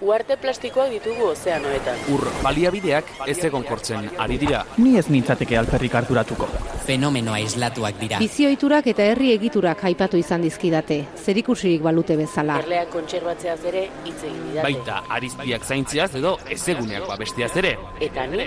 Uarte plastikoak ditugu ozeanoetan. Ur baliabideak ez egonkortzen ari dira. Ni ez nintzateke alperrik harturatuko. Fenomenoa islatuak dira. Bizioiturak eta herri egiturak aipatu izan dizkidate, zerikusirik balute bezala. Erleak kontserbatzeaz ere hitz egin didate. Baita arizpiak zaintziaz edo ezeguneak babestiaz ere. Eta ni,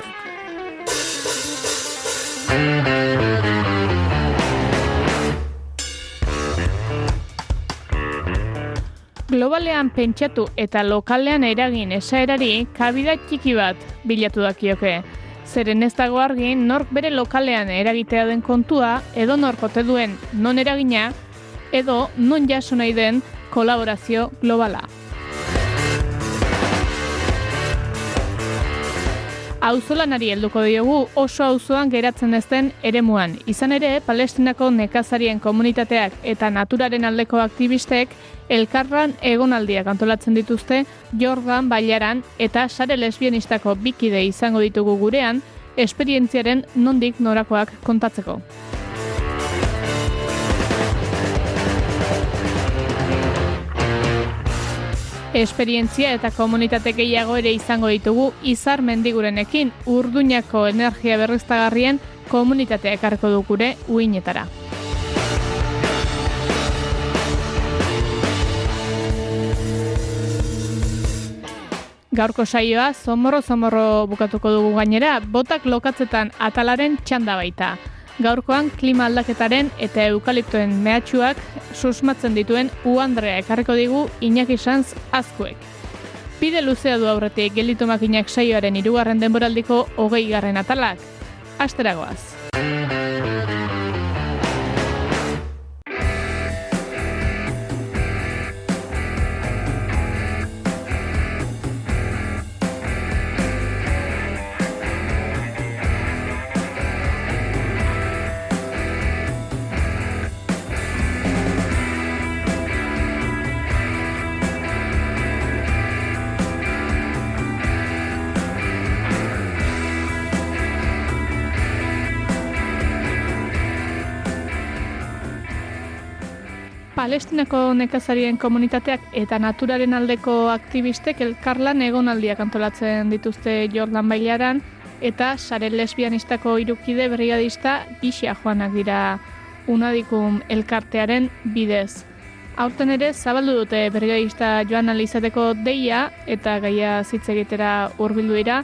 Globalean pentsatu eta lokalean eragin esaerari kabida txiki bat bilatu dakioke. Zeren ez dago argi nork bere lokalean eragitea den kontua, edo nork ote duen non eragina, edo non jaso nahi den kolaborazio globala. Auzolanari helduko diogu oso auzoan geratzen ez den eremuan. Izan ere, Palestinako nekazarien komunitateak eta naturaren aldeko aktivistek elkarran egonaldiak antolatzen dituzte Jordan Bailaran eta sare lesbianistako bikide izango ditugu gurean, esperientziaren nondik norakoak kontatzeko. Esperientzia eta komunitate gehiago ere izango ditugu izar mendigurenekin urduñako energia berriztagarrien komunitatea ekarko du gure uinetara. Gaurko saioa zomorro-zomorro bukatuko dugu gainera, botak lokatzetan atalaren txanda baita. Gaurkoan klima aldaketaren eta eukaliptoen mehatxuak susmatzen dituen uandrea ekarriko digu Iñaki Sanz azkuek. Pide luzea du aurretik gelditu makinak saioaren irugarren denboraldiko hogei garren atalak. Asteragoaz. Palestinako nekazarien komunitateak eta naturaren aldeko aktivistek elkarlan egonaldiak antolatzen dituzte Jordan Bailaran eta sare lesbianistako irukide brigadista gisa joanak dira unadikum elkartearen bidez. Aurten ere zabaldu dute brigadista joan alizateko deia eta gaia zitz egitera hurbildu dira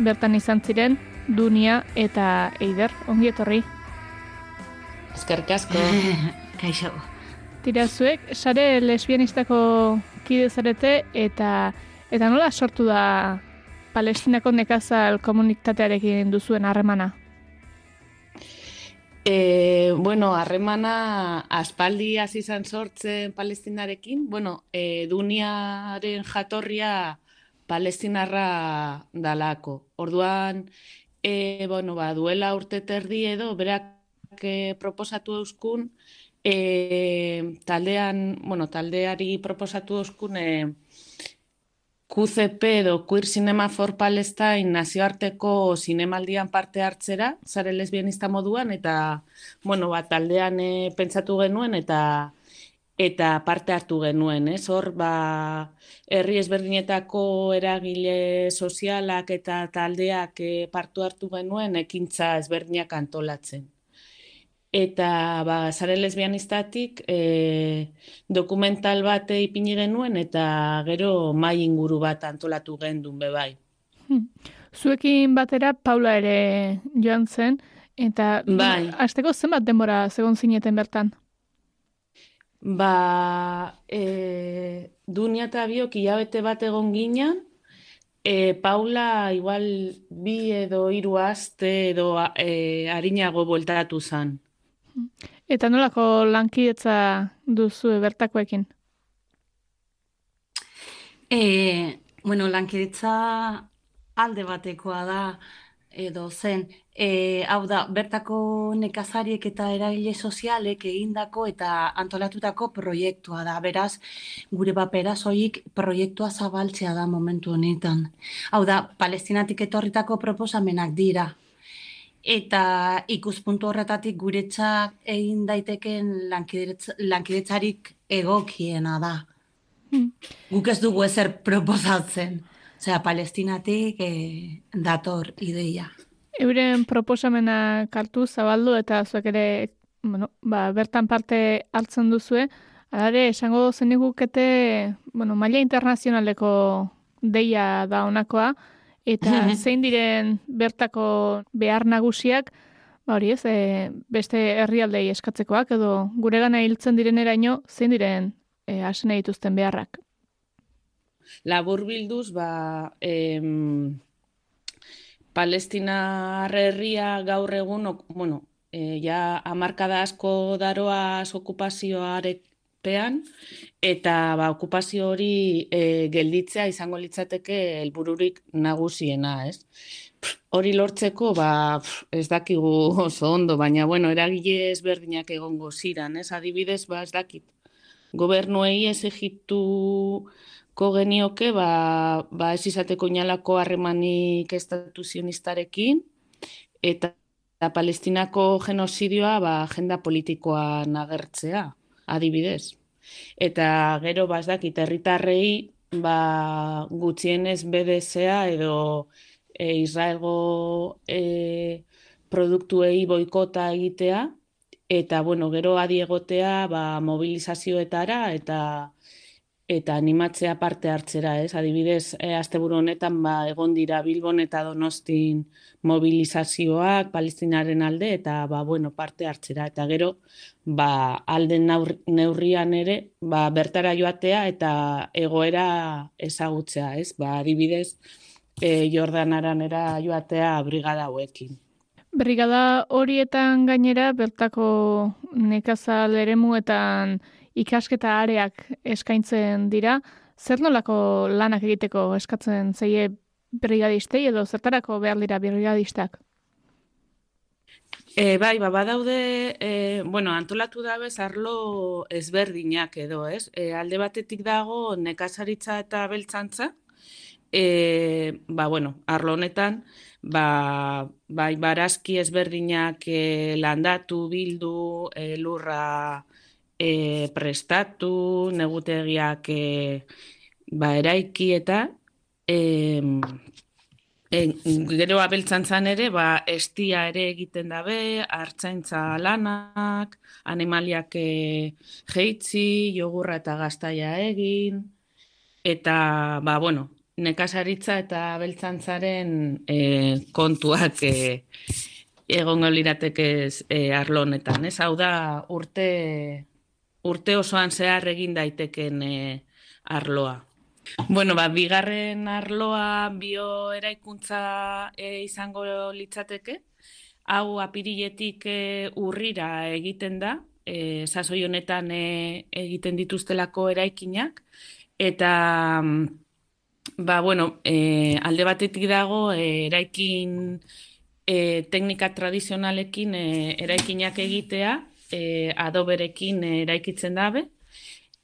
bertan izan ziren Dunia eta Eider. Ongi etorri. Eskerrik asko. Kaixo. Tira zuek, sare lesbianistako kide zarete eta eta nola sortu da Palestinako nekazal komunitatearekin duzuen harremana? E, bueno, harremana aspaldi hasi izan sortzen Palestinarekin. Bueno, e, duniaren jatorria palestinarra dalako. Orduan, e, bueno, ba, duela urte terdi edo, berak e, proposatu euskun, e, taldean, bueno, taldeari proposatu euskun, e, QCP edo Queer Cinema for Palestine nazioarteko zinemaldian parte hartzera, zare lesbianista moduan, eta, bueno, ba, taldean e, pentsatu genuen, eta eta parte hartu genuen, ez? Hor, ba, herri ezberdinetako eragile sozialak eta taldeak e, partu hartu genuen ekintza ezberdinak antolatzen. Eta, ba, zare lesbianistatik e, dokumental bat ipini genuen eta gero mai inguru bat antolatu gendun bebai. Hmm. Zuekin batera Paula ere joan zen, eta Bai. hasteko zenbat denbora segon zineten bertan? Ba, e, dunia eta biok hilabete bat egon ginen, E, Paula, igual, bi edo hiru aste edo e, harinago bueltatu zan. Eta nolako lankidetza duzu bertakoekin? E, bueno, lankidetza alde batekoa da, edo zen, e, hau da, bertako nekazariek eta eragile sozialek egindako eta antolatutako proiektua da. Beraz, gure bapera zoik proiektua zabaltzea da momentu honetan. Hau da, palestinatik etorritako proposamenak dira. Eta ikuspuntu horretatik guretzak egin daiteken lankidetzarik egokiena da. Hmm. Guk ez dugu ezer proposatzen. Osea, palestinatik eh, dator ideia. Euren proposamena kartu zabaldu eta zuek ere bueno, ba, bertan parte hartzen duzue, alare esango zenigukete bueno, maila internazionaleko deia da honakoa, eta zein diren bertako behar nagusiak, ba hori ez, e, beste herrialdei eskatzekoak, edo gure gana hiltzen diren eraino, zein diren e, asene dituzten beharrak? Labur bilduz, ba, em, Palestina herria gaur egun, bueno, e, ja amarkada asko daroaz okupazioarepean, eta ba, okupazio hori e, gelditzea izango litzateke helbururik nagusiena, ez? hori lortzeko, ba, ez dakigu oso ondo, baina, bueno, eragile ezberdinak egongo ziran, ez? Adibidez, ba, ez dakit. Gobernuei ez egitu ko genioke ba, ba ez izateko inalako harremanik estatu zionistarekin eta, eta palestinako genozidioa ba, agenda politikoa nagertzea, adibidez. Eta gero bazdak herritarrei ba, gutxienez BDSa edo e, Israelgo e, produktuei boikota egitea, eta bueno, gero adiegotea ba, mobilizazioetara eta eta animatzea parte hartzera, ez? Adibidez, e, asteburu honetan ba egon dira Bilbon eta Donostin mobilizazioak Palestinaren alde eta ba bueno, parte hartzera eta gero ba alden neurrian ere ba bertara joatea eta egoera ezagutzea, ez? Ba adibidez, e, Jordanaranera joatea brigada hauekin. Brigada horietan gainera bertako nekazal eremuetan ikasketa areak eskaintzen dira, zer nolako lanak egiteko eskatzen zeie brigadistei edo zertarako behar dira brigadistak? E, bai, ba, badaude, e, bueno, antolatu dabe arlo ezberdinak edo, ez? E, alde batetik dago nekazaritza eta beltzantza, e, ba, bueno, arlo honetan, ba, bai, barazki ezberdinak e, landatu, bildu, e, lurra, e, prestatu, negutegiak e, ba, eraiki eta e, e, gero abeltzantzan ere, ba, estia ere egiten dabe, hartzaintza lanak, animaliak e, jeitzi, jogurra eta gaztaia egin, eta, ba, bueno, nekasaritza eta beltzantzaren e, kontuak e, egongo lirateke e, arlonetan. Ez hau da urte urte osoan zehar egin daiteken e, arloa. Bueno, ba, bigarren arloa bio eraikuntza e, izango litzateke, hau apiriletik e, urrira egiten da, e, sasoi honetan e, egiten dituztelako eraikinak, eta ba, bueno, e, alde batetik dago e, eraikin e, teknika tradizionalekin e, eraikinak egitea, e, adoberekin eraikitzen dabe,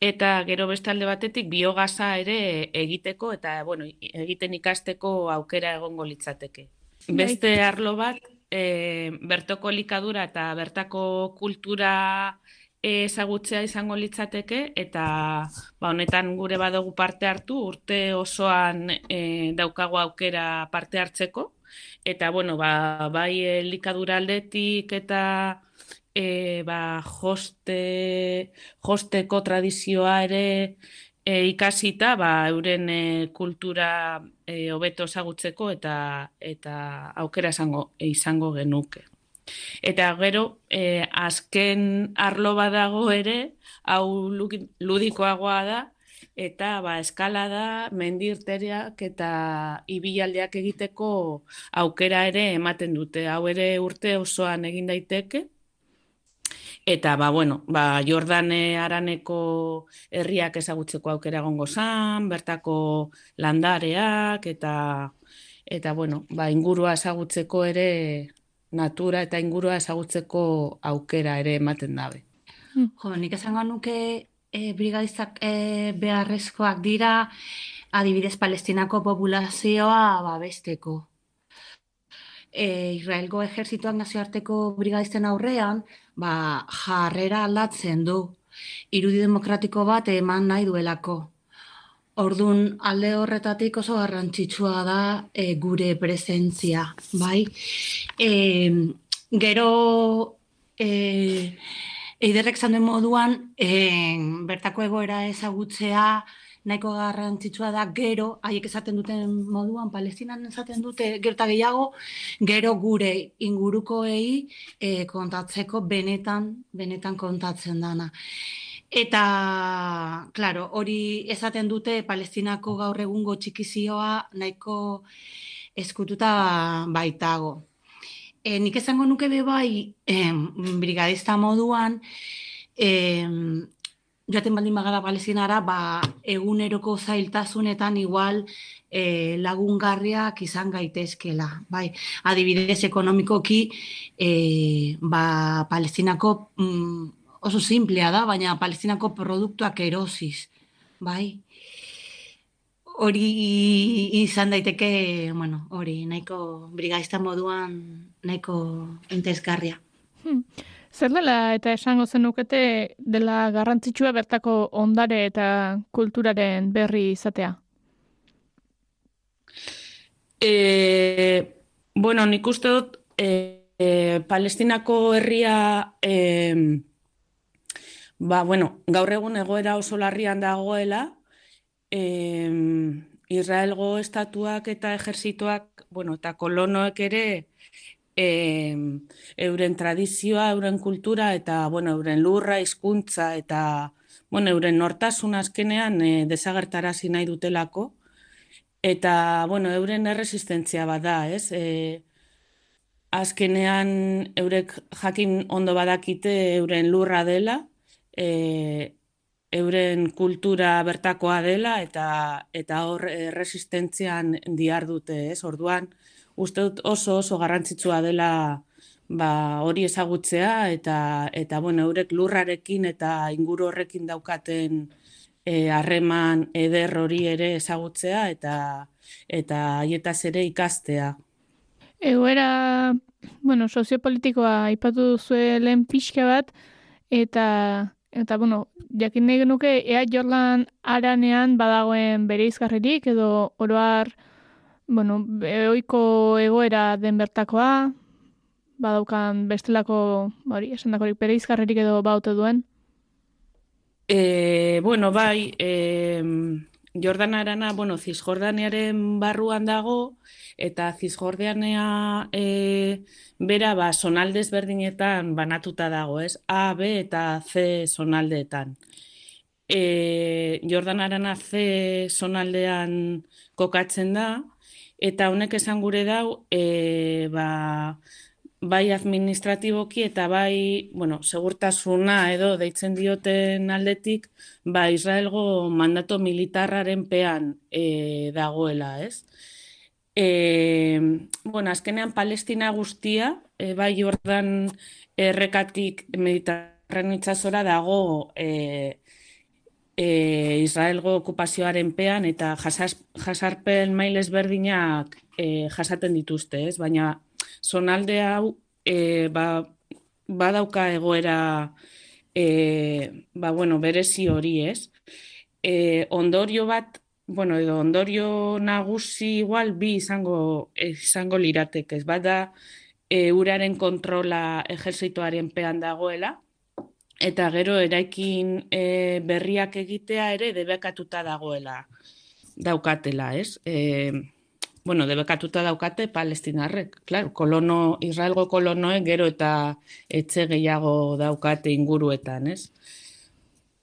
eta gero bestalde batetik biogaza ere egiteko eta bueno, egiten ikasteko aukera egongo litzateke. Bai. Beste arlo bat, e, bertoko likadura eta bertako kultura ezagutzea izango litzateke eta ba, honetan gure badugu parte hartu urte osoan e, daukago aukera parte hartzeko eta bueno ba, bai likadura aldetik eta e, ba, joste, josteko tradizioa ere e, ikasita ba, euren e, kultura e, hobeto ezagutzeko eta eta aukera izango izango genuke. Eta gero, e, azken arlo badago ere, hau ludikoagoa da, eta ba, eskalada, mendirteriak eta ibilaldeak egiteko aukera ere ematen dute. Hau ere urte osoan egin daiteke, Eta, ba, bueno, ba, Jordane araneko herriak ezagutzeko aukera egongo zan, bertako landareak, eta, eta bueno, ba, ingurua ezagutzeko ere, natura eta ingurua ezagutzeko aukera ere ematen dabe. Hmm. Jo, nik esango nuke e, brigadistak e, beharrezkoak dira, adibidez palestinako populazioa babesteko. E, Israelgo ejerzituak nazioarteko brigadisten aurrean, ba, jarrera aldatzen du, irudi demokratiko bat eman nahi duelako. Ordun alde horretatik oso garrantzitsua da e, gure presentzia, bai? E, gero e, eiderrek zanden moduan, e, bertako egoera ezagutzea, nahiko garrantzitsua da gero, haiek esaten duten moduan, palestinan esaten dute gerta gehiago, gero gure ingurukoei e, kontatzeko benetan, benetan kontatzen dana. Eta, claro, hori esaten dute palestinako gaur egungo txikizioa nahiko eskututa baitago. E, nik esango nuke be bai, brigadista moduan, eh, joaten baldin bagara palestinara, ba, eguneroko zailtasunetan igual e, lagungarriak izan gaitezkela. Bai, adibidez ekonomikoki, e, ba, palestinako mm, oso simplea da, baina palestinako produktuak erosiz. Bai, hori izan daiteke, bueno, hori, nahiko brigaista moduan, nahiko entezgarria. Hmm. Zer dela eta esango zenukete dela garrantzitsua bertako ondare eta kulturaren berri izatea? E, bueno, nik uste dut e, e, Palestinako herria e, ba, bueno, gaur egun egoera oso larrian dagoela e, Israelgo estatuak eta ejerzituak, bueno, eta kolonoek ere e, euren tradizioa, euren kultura eta bueno, euren lurra, hizkuntza eta bueno, euren nortasun azkenean e, desagertarazi nahi dutelako eta bueno, euren erresistentzia bada, ez? E, azkenean eurek jakin ondo badakite euren lurra dela, e, euren kultura bertakoa dela eta eta hor erresistentzian diar dute, ez? Orduan, uste dut oso oso garrantzitsua dela ba, hori ezagutzea eta eta bueno, eurek lurrarekin eta inguru horrekin daukaten e, harreman eder hori ere ezagutzea eta eta haietaz ere ikastea. Egoera, bueno, soziopolitikoa aipatu duzue lehen pixka bat, eta, eta bueno, jakin nahi genuke, ea jorlan aranean badagoen bere izgarririk, edo oroar, bueno, eoiko egoera den bertakoa, badaukan bestelako, hori, esan dakorik bere izkarrerik edo baute duen? E, bueno, bai, e, Jordan Arana, bueno, Zizjordanearen barruan dago, eta Zizjordanea e, bera, ba, sonaldez berdinetan banatuta dago, ez? A, B eta C sonaldeetan. E, Jordan Arana C sonaldean kokatzen da, eta honek esan gure dau, e, ba, bai administratiboki eta bai, bueno, segurtasuna edo deitzen dioten aldetik, ba, Israelgo mandato militarraren pean e, dagoela, ez? E, bueno, azkenean Palestina guztia, e, bai Jordan errekatik Mediterran itxasora dago e, e, Israelgo okupazioaren pean eta jasas, jasarpen mailez berdinak e, jasaten dituzte, ez? Baina zonalde hau e, ba, badauka egoera e, ba, bueno, berezi hori, ez? E, ondorio bat, bueno, edo ondorio nagusi igual bi izango, izango liratek, ez? Bada e, uraren kontrola ejerzituaren pean dagoela, eta gero eraikin e, berriak egitea ere debekatuta dagoela daukatela, ez? E, bueno, debekatuta daukate palestinarrek, claro, kolono, Israelgo kolonoek gero eta etxe gehiago daukate inguruetan, ez?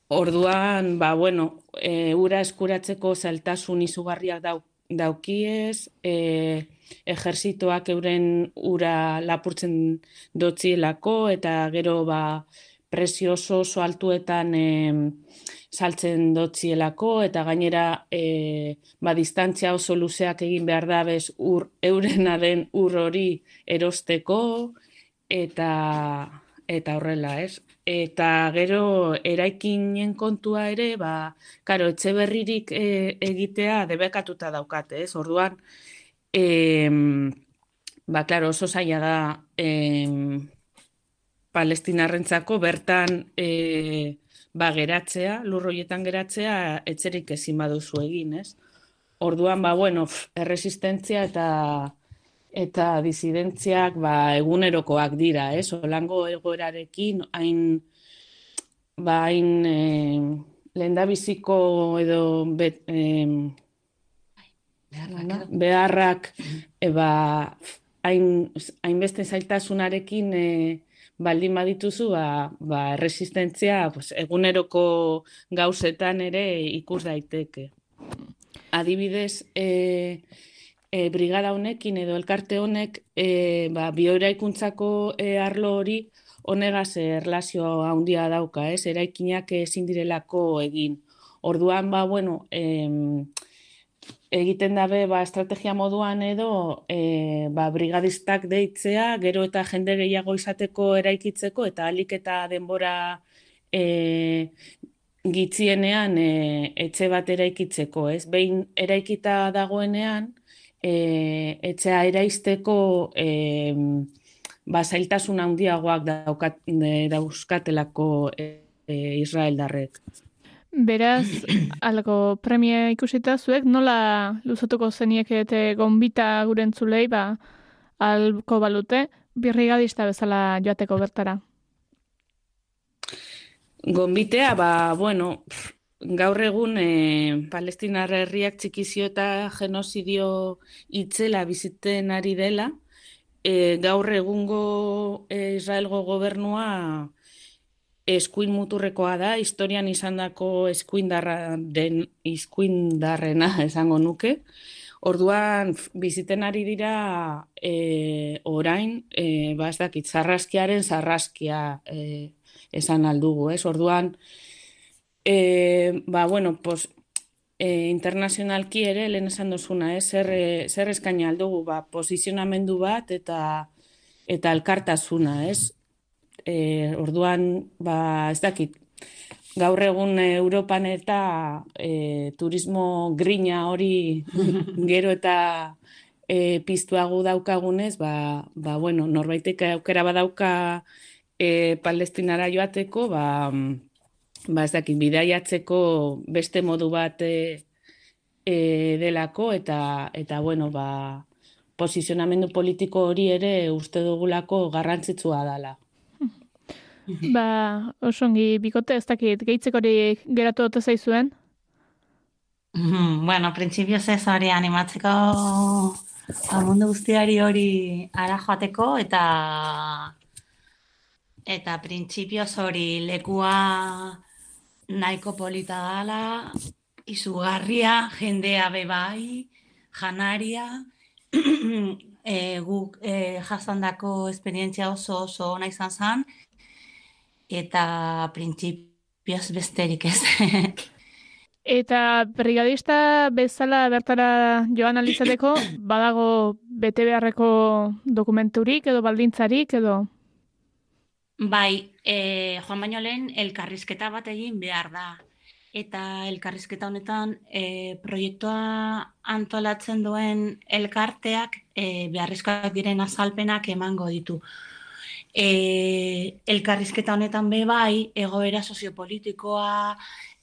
orduan, ba, bueno, e, ura eskuratzeko zailtasun izugarriak dau, daukiez, e, ejerzitoak euren ura lapurtzen dotzielako, eta gero ba, presio oso oso altuetan e, saltzen dotzielako, eta gainera e, ba, distantzia oso luzeak egin behar da bez ur, eurena den ur hori erosteko, eta eta horrela, ez? Eta gero eraikinen kontua ere, ba, karo, etxe berririk e, egitea debekatuta daukate, ez? Orduan, e, ba, klaro, oso zaila da e, palestinarrentzako bertan e, ba, geratzea, lurroietan geratzea, etxerik ezin baduzu egin, ez? Orduan, ba, bueno, erresistentzia eta eta disidentziak ba, egunerokoak dira, ez? Olango egoerarekin hain ba hain eh, lehendabiziko edo bet, eh, beharrak, beharrak e, ba, hain, hainbeste zailtasunarekin eh, baldin badituzu, ba, ba, resistentzia pues, eguneroko gauzetan ere ikus daiteke. Adibidez, eh, e, brigada honekin edo elkarte honek e, ba, bioeraikuntzako e, arlo hori honegaz erlazio handia dauka, ez? Eraikinak ezin direlako egin. Orduan, ba, bueno, em, egiten dabe ba, estrategia moduan edo e, ba, brigadistak deitzea, gero eta jende gehiago izateko eraikitzeko, eta alik eta denbora e, gitzienean e, etxe bat eraikitzeko, ez? Behin eraikita dagoenean, e, etxea eraisteko e, ba, zailtasun handiagoak daukat, dauzkatelako e, e, Israel darrek. Beraz, algo premia ikusita zuek, nola luzatuko zeniek eta gombita gurentzulei, ba, alko balute, birrigadista bezala joateko bertara? Gombitea, ba, bueno, gaur egun e, palestinar herriak txikizio eta genozidio itzela biziten ari dela, e, gaur egungo e, Israelgo gobernua eskuin muturrekoa da, historian izandako eskuindarra den izkuindarrena esango nuke. Orduan biziten ari dira e, orain, e, ba ez zarraskiaren zarraskia e, esan aldugu, ez? Orduan, e, ba, bueno, pues, e, internazionalki ere, lehen esan dozuna, eh? zer, eh, zer eskaini aldugu, ba, posizionamendu bat eta eta alkartasuna, ez? E, orduan, ba, ez dakit, gaur egun Europan eta e, turismo grina hori gero eta e, piztuago daukagunez, ba, ba, bueno, norbaitek aukera badauka e, palestinara joateko, ba, ba ez dakit bidaiatzeko beste modu bat e, e, delako eta eta bueno ba posizionamendu politiko hori ere uste dugulako garrantzitsua dela. Ba, osongi, bikote ez dakit, gehitzeko geratu dute zaizuen? Mm, bueno, printzipioz ez hori animatzeko ba, mundu guztiari hori ara joateko eta eta printzipioz hori lekua nahiko polita dala, izugarria, jendea bebai, janaria, e, guk e, jasandako esperientzia oso oso ona izan zen, eta printzipioz besterik ez. Eta brigadista bezala bertara joan alizateko, badago bete beharreko dokumenturik edo baldintzarik edo? Bai, e, joan baino lehen, elkarrizketa bat egin behar da. Eta elkarrizketa honetan, e, proiektua antolatzen duen elkarteak e, beharrizkoak diren azalpenak emango ditu. E, elkarrizketa honetan be bai, egoera soziopolitikoa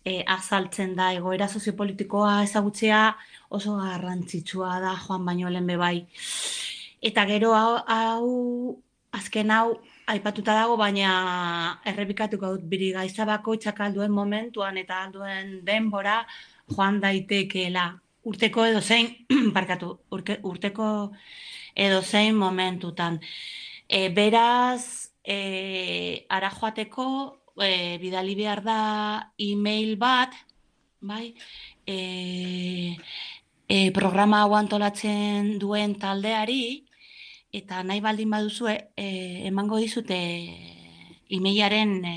e, azaltzen da, egoera soziopolitikoa ezagutzea oso garrantzitsua da joan baino lehen be bai. Eta gero hau, azken hau aipatuta dago, baina errepikatuko dut biri gaiza bakoitzak alduen momentuan eta alduen denbora joan daitekeela. Urteko edo zein, parkatu, urte, urteko edo zein momentutan. E, beraz, e, ara joateko e, bidali behar da e-mail bat, bai, e, e, programa hau antolatzen duen taldeari, eta nahi baldin baduzue, e, emango dizute e-mailaren e,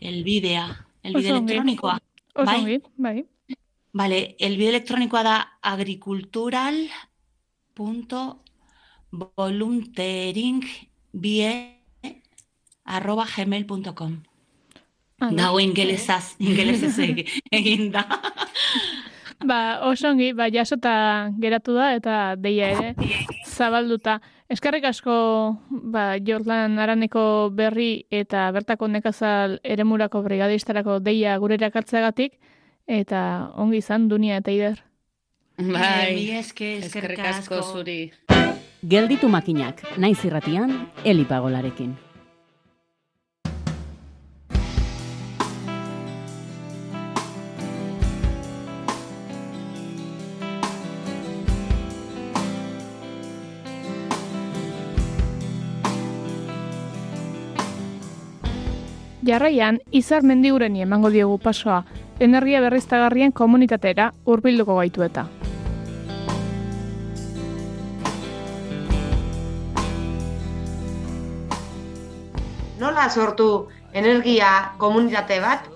elbidea, elbide elektronikoa. Oso Bai? ongi, bai. Vale, elbide elektronikoa da agricultural.volunteeringbie arroba gmail.com Ah, Dago ingelesaz, ingelesez eg- egin da. Ba, oso ongi, ba, jasota geratu da eta deia ere zabalduta. Eskerrik asko ba, Jordan Araneko berri eta bertako nekazal eremurako brigadistarako deia gure erakartzeagatik eta ongi izan dunia eta ider. Bai, Mila eske, eskerrik asko zuri. Gelditu makinak, naiz irratian, elipagolarekin. Jarraian, izar mendigureni emango diogu pasoa, energia berriztagarrien komunitatera hurbilduko gaitu eta. Nola sortu energia komunitate bat?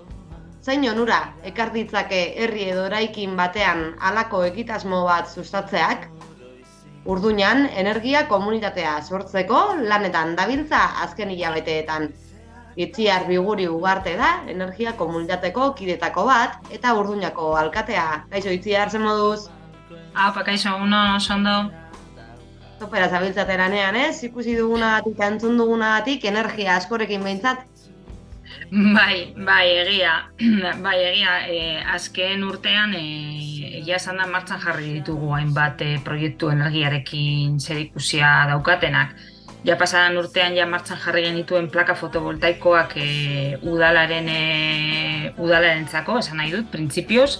Zein onura ekar ditzake herri edo eraikin batean halako egitasmo bat sustatzeak? Urduñan, energia komunitatea sortzeko lanetan dabiltza azken hilabeteetan. Itziar biguri ugarte da, energia komunitateko kidetako bat, eta urduñako alkatea. Kaixo, itziar zen moduz? Apa, kaixo, uno, oso ondo. Topera zabiltzate lanean, ez? Ikusi dugunagatik, entzun dugunagatik, energia askorekin behintzat. Bai, bai, egia, bai, egia, e, azken urtean, e, egia esan da martxan jarri ditugu hainbat e, proiektu energiarekin zerikusia daukatenak. Ja pasadan urtean ja martxan jarri genituen plaka fotovoltaikoak e, udalaren e, udalarentzako, esan nahi dut, printzipioz,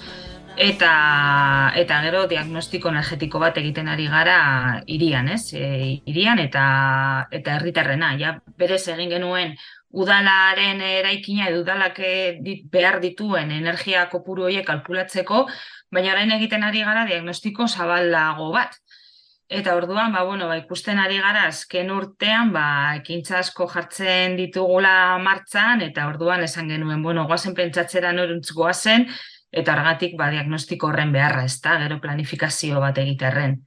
eta eta gero diagnostiko energetiko bat egiten ari gara irian, ez? E, irian eta eta herritarrena. Ja berez egin genuen udalaren eraikina edo udalak eh, behar dituen energia kopuru horiek kalkulatzeko, baina orain egiten ari gara diagnostiko zabalago bat. Eta orduan, ba, bueno, ba, ikusten ari gara azken urtean, ba, ekintza asko jartzen ditugula martzan, eta orduan esan genuen, bueno, goazen pentsatzera noruntz goazen, eta argatik ba, diagnostiko horren beharra, ez da, gero planifikazio bat egiterren.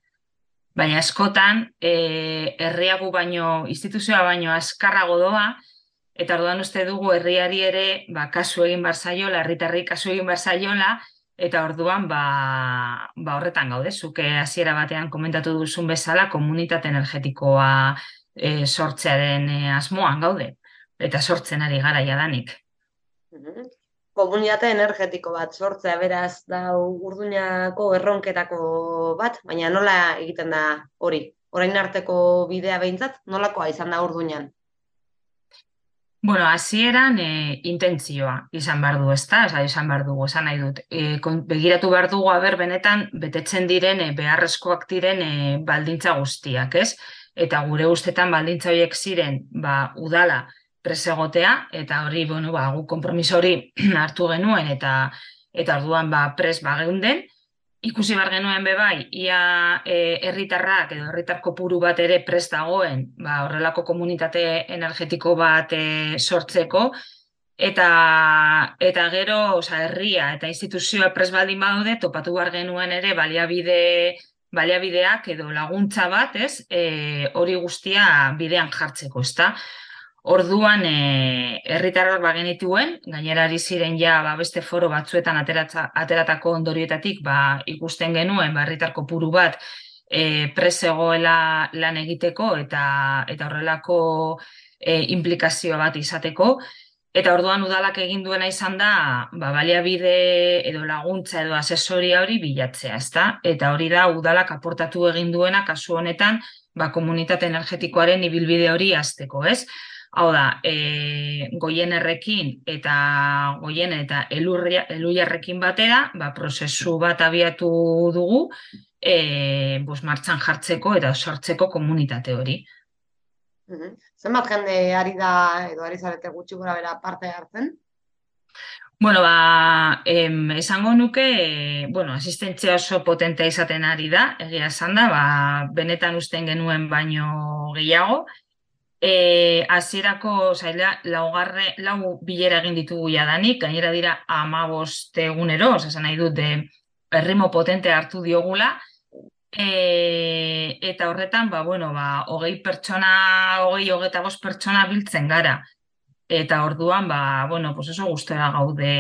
Baina askotan, e, herriagu baino, instituzioa baino askarrago doa, eta orduan uste dugu herriari ere ba, kasu egin bar zaiola, herritarri kasu egin bar zaiola, eta orduan ba, ba horretan gaude, zuke hasiera batean komentatu duzun bezala komunitate energetikoa e, sortzearen e, asmoan gaude, eta sortzen ari gara jadanik. Komunitate energetiko bat sortzea beraz da urduñako erronketako bat, baina nola egiten da hori? Orain arteko bidea behintzat, nolakoa izan da urduñan? Bueno, hasieran e, intentzioa izan behar du, ezta? Osa, izan behar dugu, esan nahi dut. E, kon- begiratu behar dugu, aber, benetan, betetzen diren, e, beharrezkoak diren e, baldintza guztiak, ez? Eta gure ustetan baldintza horiek ziren, ba, udala presegotea, eta hori, bueno, ba, gu konpromiso hori hartu genuen, eta eta orduan, ba, pres ba geunden, ikusi bar genuen be bai, ia e, herritarrak edo herritar kopuru bat ere prest dagoen, ba, horrelako komunitate energetiko bat e, sortzeko, eta, eta gero, osea, herria eta instituzioa prest baldin badaude, topatu bar genuen ere baliabide baliabideak edo laguntza bat, ez? E, hori guztia bidean jartzeko, ezta? Orduan, e, herritarrak ba genituen, gainera ari ziren ja ba, beste foro batzuetan ateratza, ateratako ondorioetatik ba, ikusten genuen ba, herritar kopuru bat e, presegoela lan egiteko eta eta horrelako e, implikazio bat izateko. Eta orduan udalak egin duena izan da, ba, baliabide edo laguntza edo asesoria hori bilatzea, ezta? Eta hori da udalak aportatu egin duena kasu honetan, ba, komunitate energetikoaren ibilbide hori hasteko, ez? Hau da, e, goienerrekin eta goien eta elurria, eluiarrekin batera, ba, prozesu bat abiatu dugu, e, bos, martxan jartzeko eta sortzeko komunitate hori. Mhm. Zenbat jende ari da, edo ari zarete gutxi gora bera parte hartzen? Bueno, ba, em, esango nuke, e, bueno, asistentzia oso potentea izaten ari da, egia esan da, ba, benetan usten genuen baino gehiago. E, azierako, zaila, laugarre, lau bilera egin ditugu jadanik, gainera dira amabost egunero, oza, nahi dut, de, errimo potente hartu diogula, E, eta horretan, ba, bueno, ba, hogei pertsona, hogei hogeita bost pertsona biltzen gara. Eta orduan, ba, bueno, pues oso gustora gaude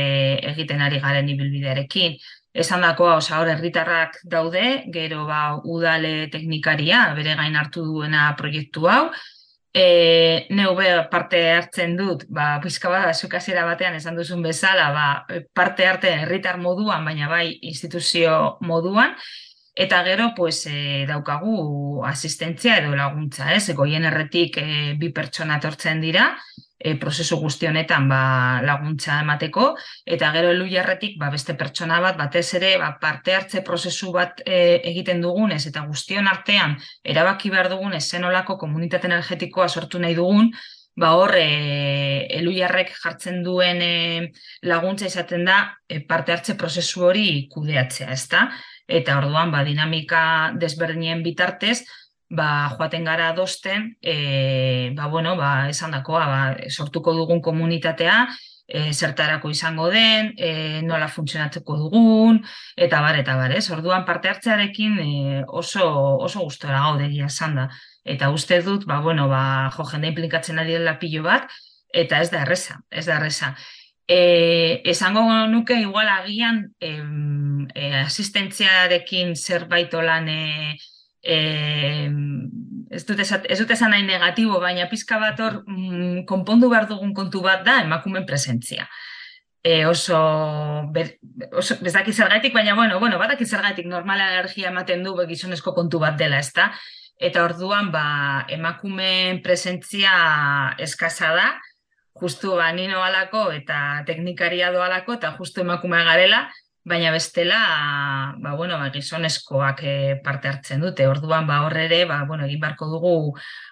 egiten ari garen ibilbidearekin. Esan dakoa, osa hor herritarrak daude, gero ba, udale teknikaria, bere gain hartu duena proiektu hau. E, neu be parte hartzen dut, ba, pizka bada, zukazera batean esan duzun bezala, ba, parte arte herritar moduan, baina bai instituzio moduan, Eta gero, pues, e, daukagu asistentzia edo laguntza, ez? Goien erretik e, bi pertsona tortzen dira, e, prozesu guzti honetan ba, laguntza emateko, eta gero elu jarretik ba, beste pertsona bat, batez ere, ba, parte hartze prozesu bat e, egiten dugunez, eta guztion artean, erabaki behar dugunez, zenolako komunitate energetikoa sortu nahi dugun, ba hor e, elu jarrek jartzen duen e, laguntza izaten da e, parte hartze prozesu hori kudeatzea, ezta? eta orduan ba, dinamika desberdinien bitartez, ba, joaten gara adosten, e, ba, bueno, ba, esan dakoa, ba, sortuko dugun komunitatea, e, zertarako izango den, e, nola funtzionatzeko dugun, eta bar, eta bar, ez? Orduan parte hartzearekin e, oso, oso gustora gaude esan da. Eta uste dut, ba, bueno, ba, jo, jende implikatzen ari dela pilo bat, eta ez da erresa, ez da erresa. E, esango nuke igual agian em, e, asistentziarekin zerbait olan e, e, ez dut esan nahi negatibo, baina pizka bat hor mm, konpondu behar dugun kontu bat da emakumen presentzia. E, oso, ber, oso bezaki zergaitik, baina bueno, bueno, batak zergaitik normala energia ematen du gizonezko kontu bat dela, ezta? Eta orduan, ba, emakumen presentzia eskaza da, justu ba, nino alako eta teknikaria doalako eta justu emakumea garela, baina bestela ba, bueno, ba, gizonezkoak eh, parte hartzen dute. Orduan ba, horre ere, ba, bueno, egin barko dugu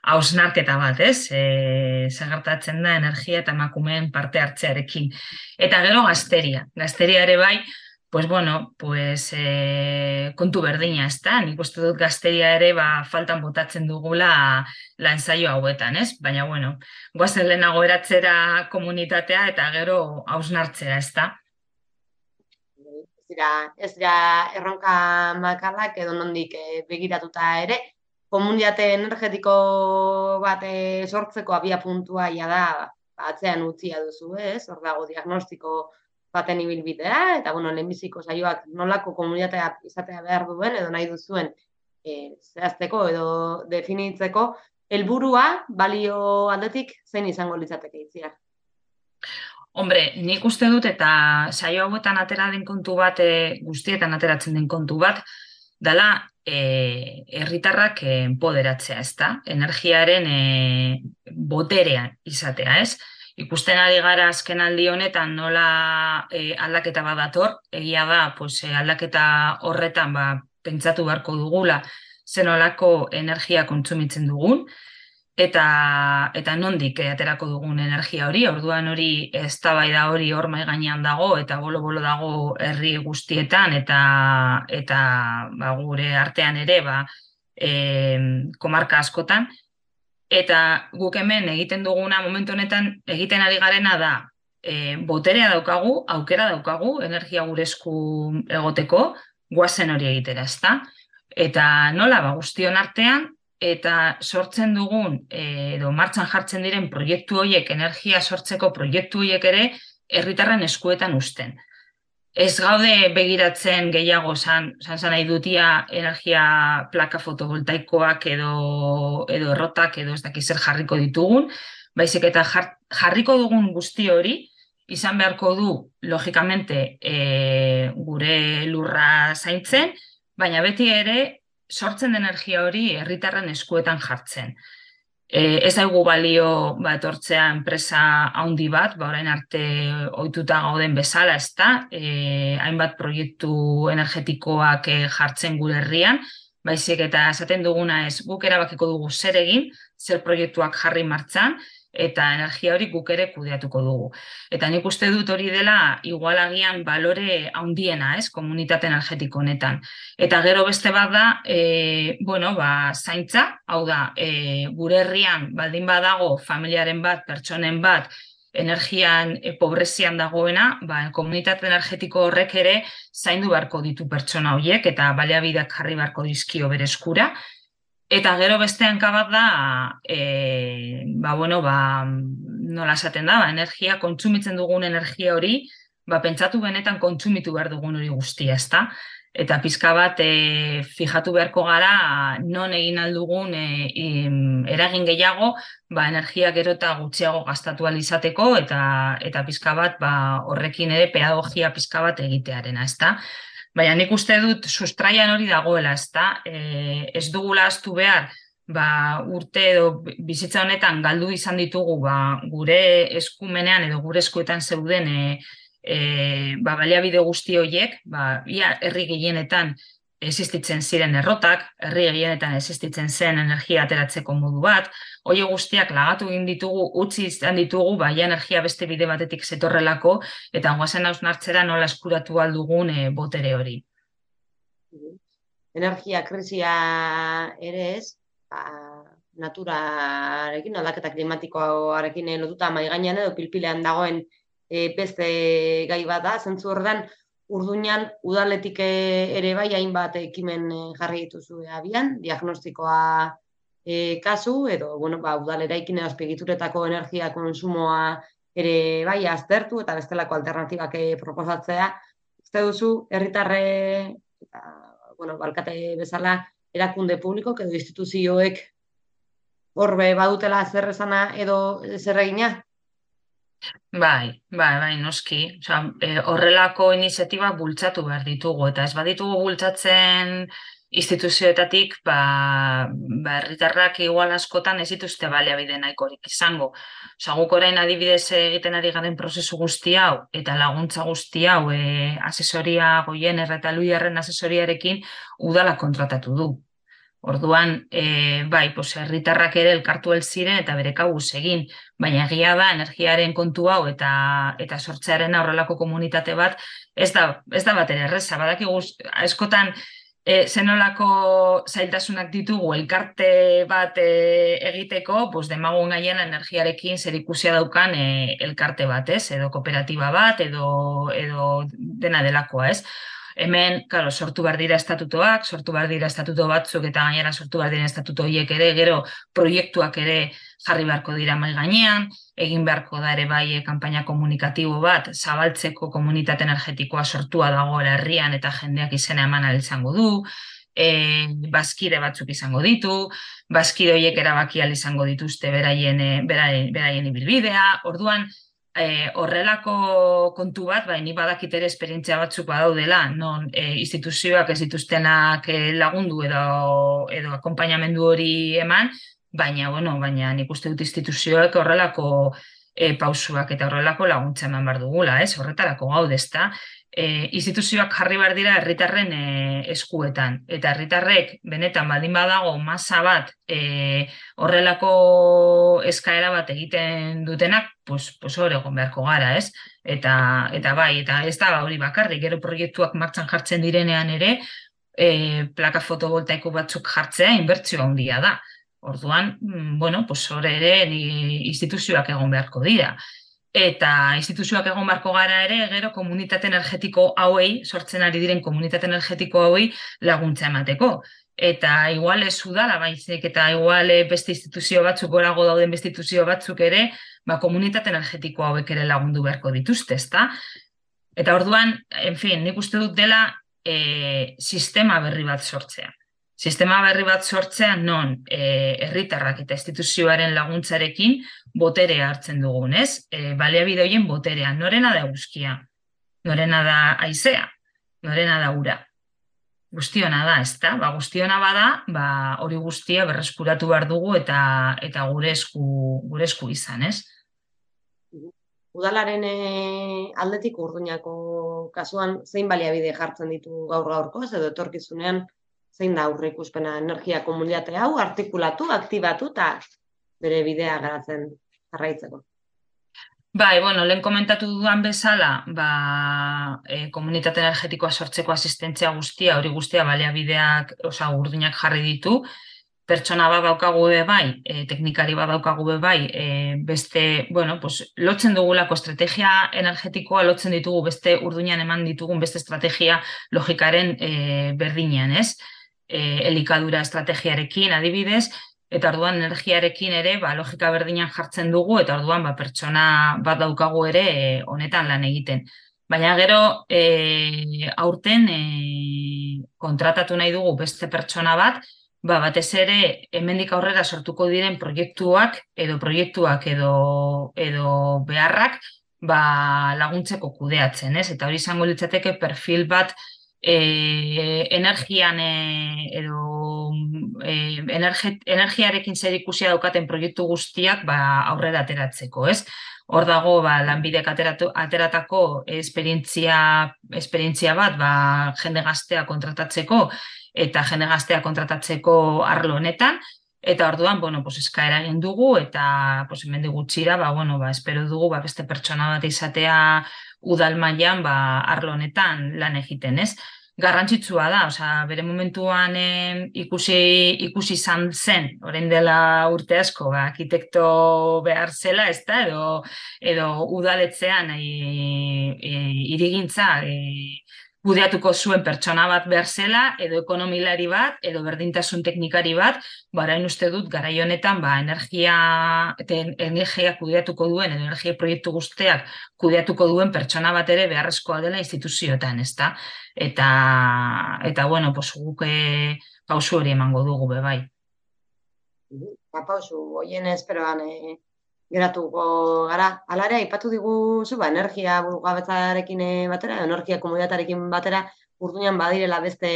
hausnarketa bat, ez? E, Zagartatzen da energia eta emakumeen parte hartzearekin. Eta gero gazteria. Gazteria ere bai, pues bueno, pues e, kontu berdina, ez da? Nik uste dut gazteria ere ba, faltan botatzen dugula lan zaio hauetan, ez? Baina, bueno, guazen lehenago eratzera komunitatea eta gero hausnartzea, ez da? Ez dira, erronka makalak edo nondik e, begiratuta ere, komunitate energetiko bat e, sortzeko abia puntua ia da, atzean utzia duzu, ez? Hor dago diagnostiko baten ibilbidea, eta bueno, lehenbiziko saioak nolako komunitatea izatea behar duen, edo nahi duzuen e, zehazteko edo definitzeko, helburua balio aldetik zein izango litzateke itziar? Hombre, nik uste dut eta saio hauetan atera den kontu bat, e, guztietan ateratzen den kontu bat, dala e, herritarrak e, empoderatzea, ezta? Energiaren e, boterea izatea, ez? ikusten ari gara azken aldi honetan nola e, aldaketa badator, egia da, pues, aldaketa horretan ba, pentsatu beharko dugula zenolako energia kontsumitzen dugun, eta, eta nondik e, aterako dugun energia hori, orduan hori ez da hori hor gainean dago, eta bolo-bolo dago herri guztietan, eta, eta ba, gure artean ere, ba, e, komarka askotan, Eta guk hemen egiten duguna momentu honetan egiten ari garena da e, boterea daukagu, aukera daukagu, energia gure esku egoteko, guazen hori egitera, ezta? Eta nola, ba, guztion artean, eta sortzen dugun, edo martxan jartzen diren proiektu horiek, energia sortzeko proiektu horiek ere, herritarren eskuetan usten ez gaude begiratzen gehiago san, san, san nahi dutia energia plaka fotovoltaikoak edo, edo errotak edo ez dakiz zer jarriko ditugun, baizik eta jarriko dugun guzti hori, izan beharko du, logikamente, e, gure lurra zaintzen, baina beti ere sortzen energia hori herritarren eskuetan jartzen. E, ez daigu balio ba, etortzea enpresa handi bat, ba, orain arte ohituta gauden bezala, ezta? E, hainbat proiektu energetikoak e, jartzen gure herrian, baizik eta esaten duguna ez guk erabakiko dugu zer egin, zer proiektuak jarri martxan, eta energia hori guk ere kudeatuko dugu. Eta nik uste dut hori dela igualagian balore handiena, ez, komunitate energetiko honetan. Eta gero beste bat da, e, bueno, ba, zaintza, hau da, e, gure herrian baldin badago familiaren bat, pertsonen bat, energian e, pobrezian dagoena, ba, komunitate energetiko horrek ere zaindu beharko ditu pertsona horiek eta baliabideak jarri beharko dizkio bere eskura. Eta gero bestean kabat da, e, ba, bueno, ba, nola esaten da, ba, energia, kontsumitzen dugun energia hori, ba, pentsatu benetan kontsumitu behar dugun hori guztia, ezta? Eta pizka bat e, fijatu beharko gara non egin aldugun e, eragin gehiago ba, energia gero eta gutxiago gastatu alizateko eta eta pizka bat ba, horrekin ere pedagogia pizka bat egitearena, ezta? Baina nik uste dut sustraian hori dagoela, ezta? E, ez dugula astu behar, ba, urte edo bizitza honetan galdu izan ditugu ba, gure eskumenean edo gure eskuetan zeuden e, e, ba, baliabide guzti horiek, ba, ia herri gehienetan existitzen ziren errotak, herri egienetan existitzen zen energia ateratzeko modu bat, hoi guztiak lagatu egin ditugu, utzi izan ditugu, bai energia beste bide batetik zetorrelako, eta guazen hausnartzera nola eskuratu aldugun e, botere hori. Energia krisia ere ez, ba, naturarekin, aldaketa klimatikoarekin lotuta maiganean edo pilpilean dagoen e, beste gai bat da, zentzu horretan, Urduñan udaletik ere bai hainbat ekimen eh, jarri dituzu abian, diagnostikoa e, kasu edo bueno, ba udaleraikine azpigituretako energia konsumoa ere bai aztertu eta bestelako alternatibak e, proposatzea. Uste duzu herritarre bueno, balkate bezala erakunde publiko edo instituzioek horbe badutela zer esana edo zer egina? Bai, bai, bai, noski. Osa, e, horrelako iniziatiba bultzatu behar ditugu, eta ez baditugu bultzatzen instituzioetatik, ba, ba herritarrak igual askotan ez dituzte baliabide nahikorik izango. Osa, guk orain adibidez egiten ari garen prozesu guzti hau, eta laguntza guzti hau, e, asesoria goien erretaluiarren asesoriarekin udala kontratatu du. Orduan, e, bai, pos, herritarrak ere elkartu el ziren eta bere kabuz egin, baina egia da energiaren kontu hau eta eta sortzearen aurrelako komunitate bat ez da ez da bat ere erresa, badakigu askotan e, zenolako zailtasunak ditugu elkarte bat e, egiteko, pues demagun gaien energiarekin zer ikusia daukan e, elkarte bat, ez? Edo kooperatiba bat edo edo dena delakoa, ez? Hemen, claro, sortu behar dira estatutoak, sortu behar dira estatuto batzuk eta gainera sortu behar dira estatuto hiek ere, gero proiektuak ere jarri beharko dira mai gainean, egin beharko da ere bai eh, kanpaina komunikatibo bat, zabaltzeko komunitate energetikoa sortua dago herrian eta jendeak izena eman izango du, e, bazkide batzuk izango ditu, bazkide horiek erabaki izango dituzte beraien, eh, beraien, beraien ibilbidea, orduan, e, horrelako kontu bat, bai, ni badakit ere esperientzia batzuk badaudela, non e, instituzioak ez dituztenak e, lagundu edo, edo akompainamendu hori eman, baina, bueno, baina nik uste dut instituzioak horrelako e, pausuak eta horrelako laguntza eman bar dugula, ez? Horretarako gaude, ezta? E, instituzioak jarri behar dira herritarren e, eskuetan. Eta herritarrek benetan baldin badago masa bat e, horrelako eskaera bat egiten dutenak, pues, pues hor egon beharko gara, ez? Eta, eta bai, eta ez da hori bakarrik, gero proiektuak martxan jartzen direnean ere, e, plaka fotovoltaiko batzuk jartzea inbertzio handia da. Orduan, mm, bueno, pues hor ere instituzioak egon beharko dira. Eta instituzioak egon beharko gara ere, gero komunitate energetiko hauei, sortzen ari diren komunitate energetiko hauei laguntza emateko. Eta igual ez udala baizik, eta igual beste instituzio batzuk, gorago dauden beste instituzio batzuk ere, ba, komunitate energetiko hauek ere lagundu beharko dituzte, ezta? Eta orduan, en fin, nik uste dut dela e, sistema berri bat sortzea sistema berri bat sortzean non eh, herritarrak eta instituzioaren laguntzarekin botere hartzen dugun, ez? E, baliabide horien boterea, norena da eguzkia, norena da aizea, norena da ura. Guztiona da, ez da? Ba, guztiona bada, ba, hori guztia berreskuratu behar dugu eta eta gure esku, gure esku izan, ez? Udalaren e, aldetik urduñako kasuan zein baliabide jartzen ditu gaur gaurko, edo etorkizunean zein da aurre ikuspena energia komunitate hau artikulatu, aktibatu eta bere bidea garatzen jarraitzeko. Bai, bueno, lehen komentatu dudan bezala, ba, e, komunitate energetikoa sortzeko asistentzia guztia, hori guztia baliabideak, osa, urduinak jarri ditu, pertsona bat daukagu be bai, e, teknikari bat daukagu be bai, e, beste, bueno, pues, lotzen dugulako estrategia energetikoa, lotzen ditugu beste urduinan eman ditugun beste estrategia logikaren e, berdinean, ez? E, elikadura estrategiarekin, adibidez, eta orduan energiarekin ere, ba, logika berdinan jartzen dugu, eta orduan ba, pertsona bat daukagu ere e, honetan lan egiten. Baina gero, e, aurten e, kontratatu nahi dugu beste pertsona bat, ba, batez ere hemendik aurrera sortuko diren proiektuak edo proiektuak edo, edo beharrak ba, laguntzeko kudeatzen, ez? Eta hori izango litzateke perfil bat e, energian e, edo e, energiarekin zer ikusia daukaten proiektu guztiak ba, aurrera ateratzeko, ez? Hor dago ba, lanbidek ateratu, ateratako esperientzia, esperientzia bat ba, jende gaztea kontratatzeko eta jende gaztea kontratatzeko arlo honetan, eta orduan, bueno, pues eskaera egin dugu, eta pues, hemen gutxira, ba, bueno, ba, espero dugu ba, beste pertsona bat izatea udal mailan ba, arlo honetan lan egiten, ez? Garrantzitsua da, osea, bere momentuan eh, ikusi ikusi izan zen, orain dela urte asko, ba, arkitekto behar zela, ez da, edo, edo udaletzean e, e, irigintza e, kudeatuko zuen pertsona bat behar zela, edo ekonomilari bat, edo berdintasun teknikari bat, barain uste dut garai honetan ba, energia, eta energia kudeatuko duen, energia proiektu guzteak kudeatuko duen pertsona bat ere beharrezkoa dela instituzioetan, ezta? Eta, eta bueno, pos, guk eh, pausu hori emango dugu, be bai. Ba, pausu, hoien esperoan, eh, geratuko gara. Alare, aipatu diguzu, ba, energia burugabetzarekin eh, batera, energia komunitatearekin batera, urduñan badirela beste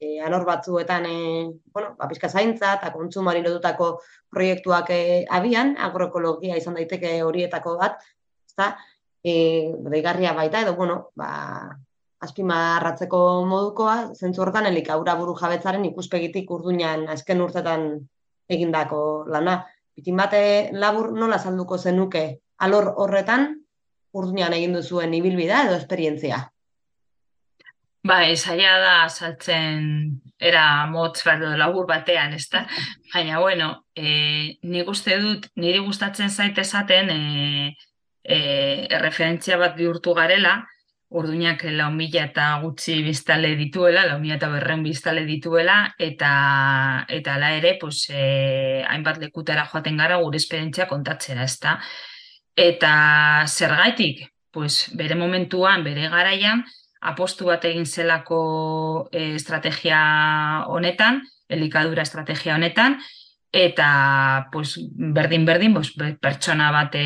e, alor batzuetan, e, bueno, ba, pizka zaintza eta kontsumari lotutako proiektuak e, abian, agroekologia izan daiteke horietako bat, ezta, e, deigarria baita, edo, bueno, ba, azpimarratzeko modukoa, zentzu hortan elikaura buru jabetzaren ikuspegitik urduñan azken urtetan egindako lana bitin bate labur nola salduko zenuke alor horretan urdunean egin duzuen ibilbida edo esperientzia? Ba, esaia da saltzen era motz bat edo labur batean, ez da? Baina, bueno, e, nik uste dut, niri gustatzen zaite esaten e, e, referentzia bat bihurtu garela, urduinak lau mila eta gutxi biztale dituela, lau mila eta berren biztale dituela, eta eta ala ere, pues, eh, hainbat lekutara joaten gara gure esperientzia kontatzera, ezta? Eta zergaitik, pues, bere momentuan, bere garaian, apostu bat egin zelako eh, estrategia honetan, elikadura estrategia honetan, eta pues, berdin berdin pues, pertsona bat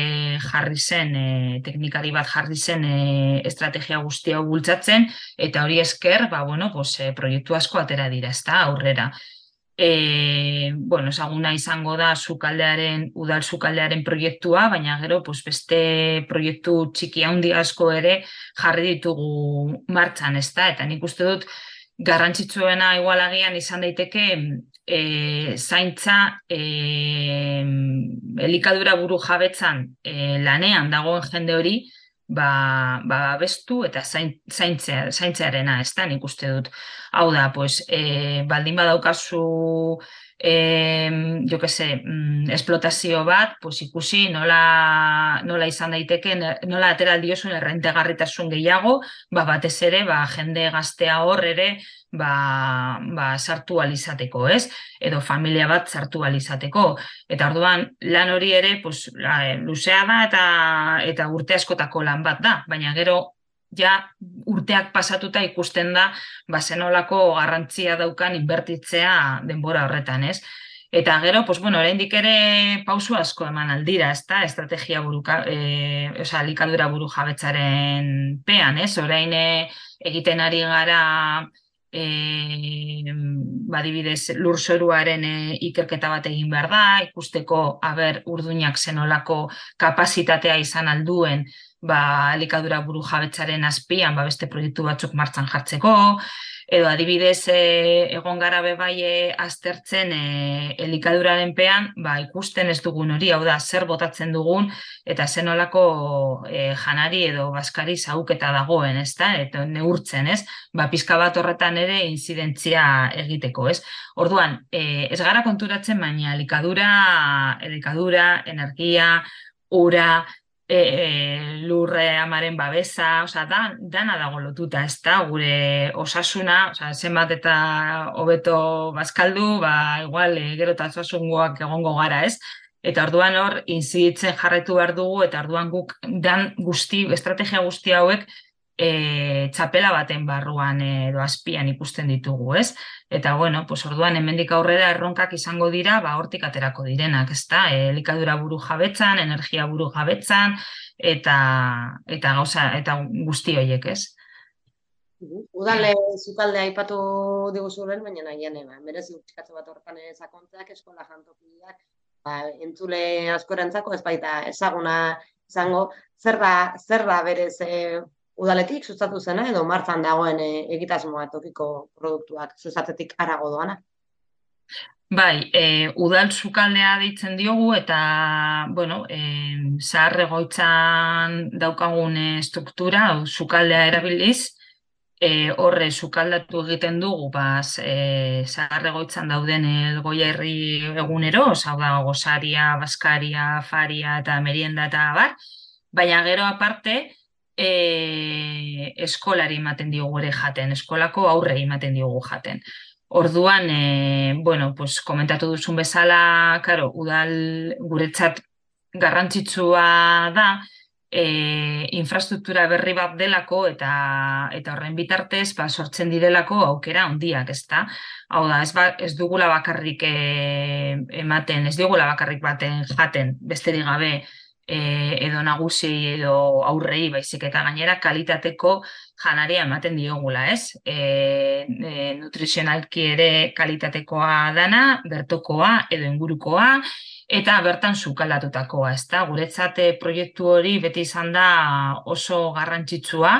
jarri zen, e, teknikari bat jarri zen e, estrategia guztia bultzatzen, eta hori esker, ba, bueno, pues, e, proiektu asko atera dira, ez da, aurrera. E, bueno, esaguna izango da sukaldearen, udal sukaldearen proiektua, baina gero pues, beste proiektu txiki handi asko ere jarri ditugu martxan, ez da, eta nik uste dut, garrantzitsuena igualagian izan daiteke e, zaintza e, elikadura buru jabetzan e, lanean dagoen jende hori ba, ba bestu eta zaintzea, zaintzearena, ez da, nik uste dut. Hau da, pues, e, baldin badaukazu eh, jo que se, mm, esplotazio bat, pues ikusi nola, nola izan daiteke, nola atera diozun errentegarritasun gehiago, ba, batez ere, ba, jende gaztea hor ere, ba, ba, sartu alizateko, ez? Edo familia bat sartu alizateko. Eta orduan, lan hori ere, pues, la, luzea da eta, eta urte askotako lan bat da, baina gero ja urteak pasatuta ikusten da ba zenolako garrantzia daukan inbertitzea denbora horretan, ez? Eta gero, pues bueno, oraindik ere pausu asko eman aldira, ezta? Estrategia buruka, eh, o sea, likadura buru jabetzaren pean, ez? Orain eh, egiten ari gara eh, badibidez lurzoruaren eh, ikerketa bat egin behar da, ikusteko aber urduinak zenolako kapasitatea izan alduen ba, elikadura buru jabetzaren azpian ba, beste proiektu batzuk martzan jartzeko, edo adibidez e, egon gara bebai e, aztertzen e, elikaduraren pean, ba, ikusten ez dugun hori, hau da, zer botatzen dugun, eta zenolako e, janari edo baskari zauketa dagoen, ez da, eta neurtzen, ez, ba, pizka bat horretan ere inzidentzia egiteko, ez. Orduan, e, ez gara konturatzen, baina elikadura, elikadura, energia, ura, e, e, lurre amaren babesa, osea, da, dana dago lotuta, ez da, gure osasuna, osea, zenbat eta hobeto bazkaldu, ba, igual, e, gero eta osasungoak egongo gara, ez? Eta orduan hor, inziditzen jarretu behar dugu, eta orduan guk dan guzti, estrategia guzti hauek, e, txapela baten barruan edo azpian ikusten ditugu, ez? Eta bueno, pues orduan hemendik aurrera erronkak izango dira, ba hortik aterako direnak, ezta? E, elikadura buru jabetzan, energia buru jabetzan eta eta gauza eta guzti horiek, ez? Udale zukalde aipatu diguzuren, baina nahian eba. Merezi utxikatze bat horretan sakontzeak eskola jantokiak, ba, entzule askorentzako ez baita ezaguna izango, zer da, zer da berez e, udaletik sustatu zena edo martzan dagoen e, egitasmoa tokiko produktuak sustatzetik arago doana? Bai, e, udal sukaldea ditzen diogu eta, bueno, e, zahar egoitzan daukagun struktura, sukaldea erabiliz, e, horre sukaldatu egiten dugu, baz, e, zahar egoitzan dauden elgoia herri egunero, hau da, gozaria, baskaria, faria eta merienda eta bar, baina gero aparte, e, eskolari ematen diogu ere jaten, eskolako aurre ematen diogu jaten. Orduan, e, bueno, pues, komentatu duzun bezala, karo, udal guretzat garrantzitsua da, e, infrastruktura berri bat delako eta eta horren bitartez ba, sortzen direlako aukera handiak, ezta? Hau da, ez, ba, ez dugula bakarrik e, ematen, ez dugula bakarrik baten jaten, besterik gabe, e, edo nagusi edo aurrei baizik eta gainera kalitateko janaria ematen diogula, ez? E, e, nutrizionalki ere kalitatekoa dana, bertokoa edo ingurukoa, eta bertan sukaldatutakoa, ez da? Guretzate proiektu hori beti izan da oso garrantzitsua,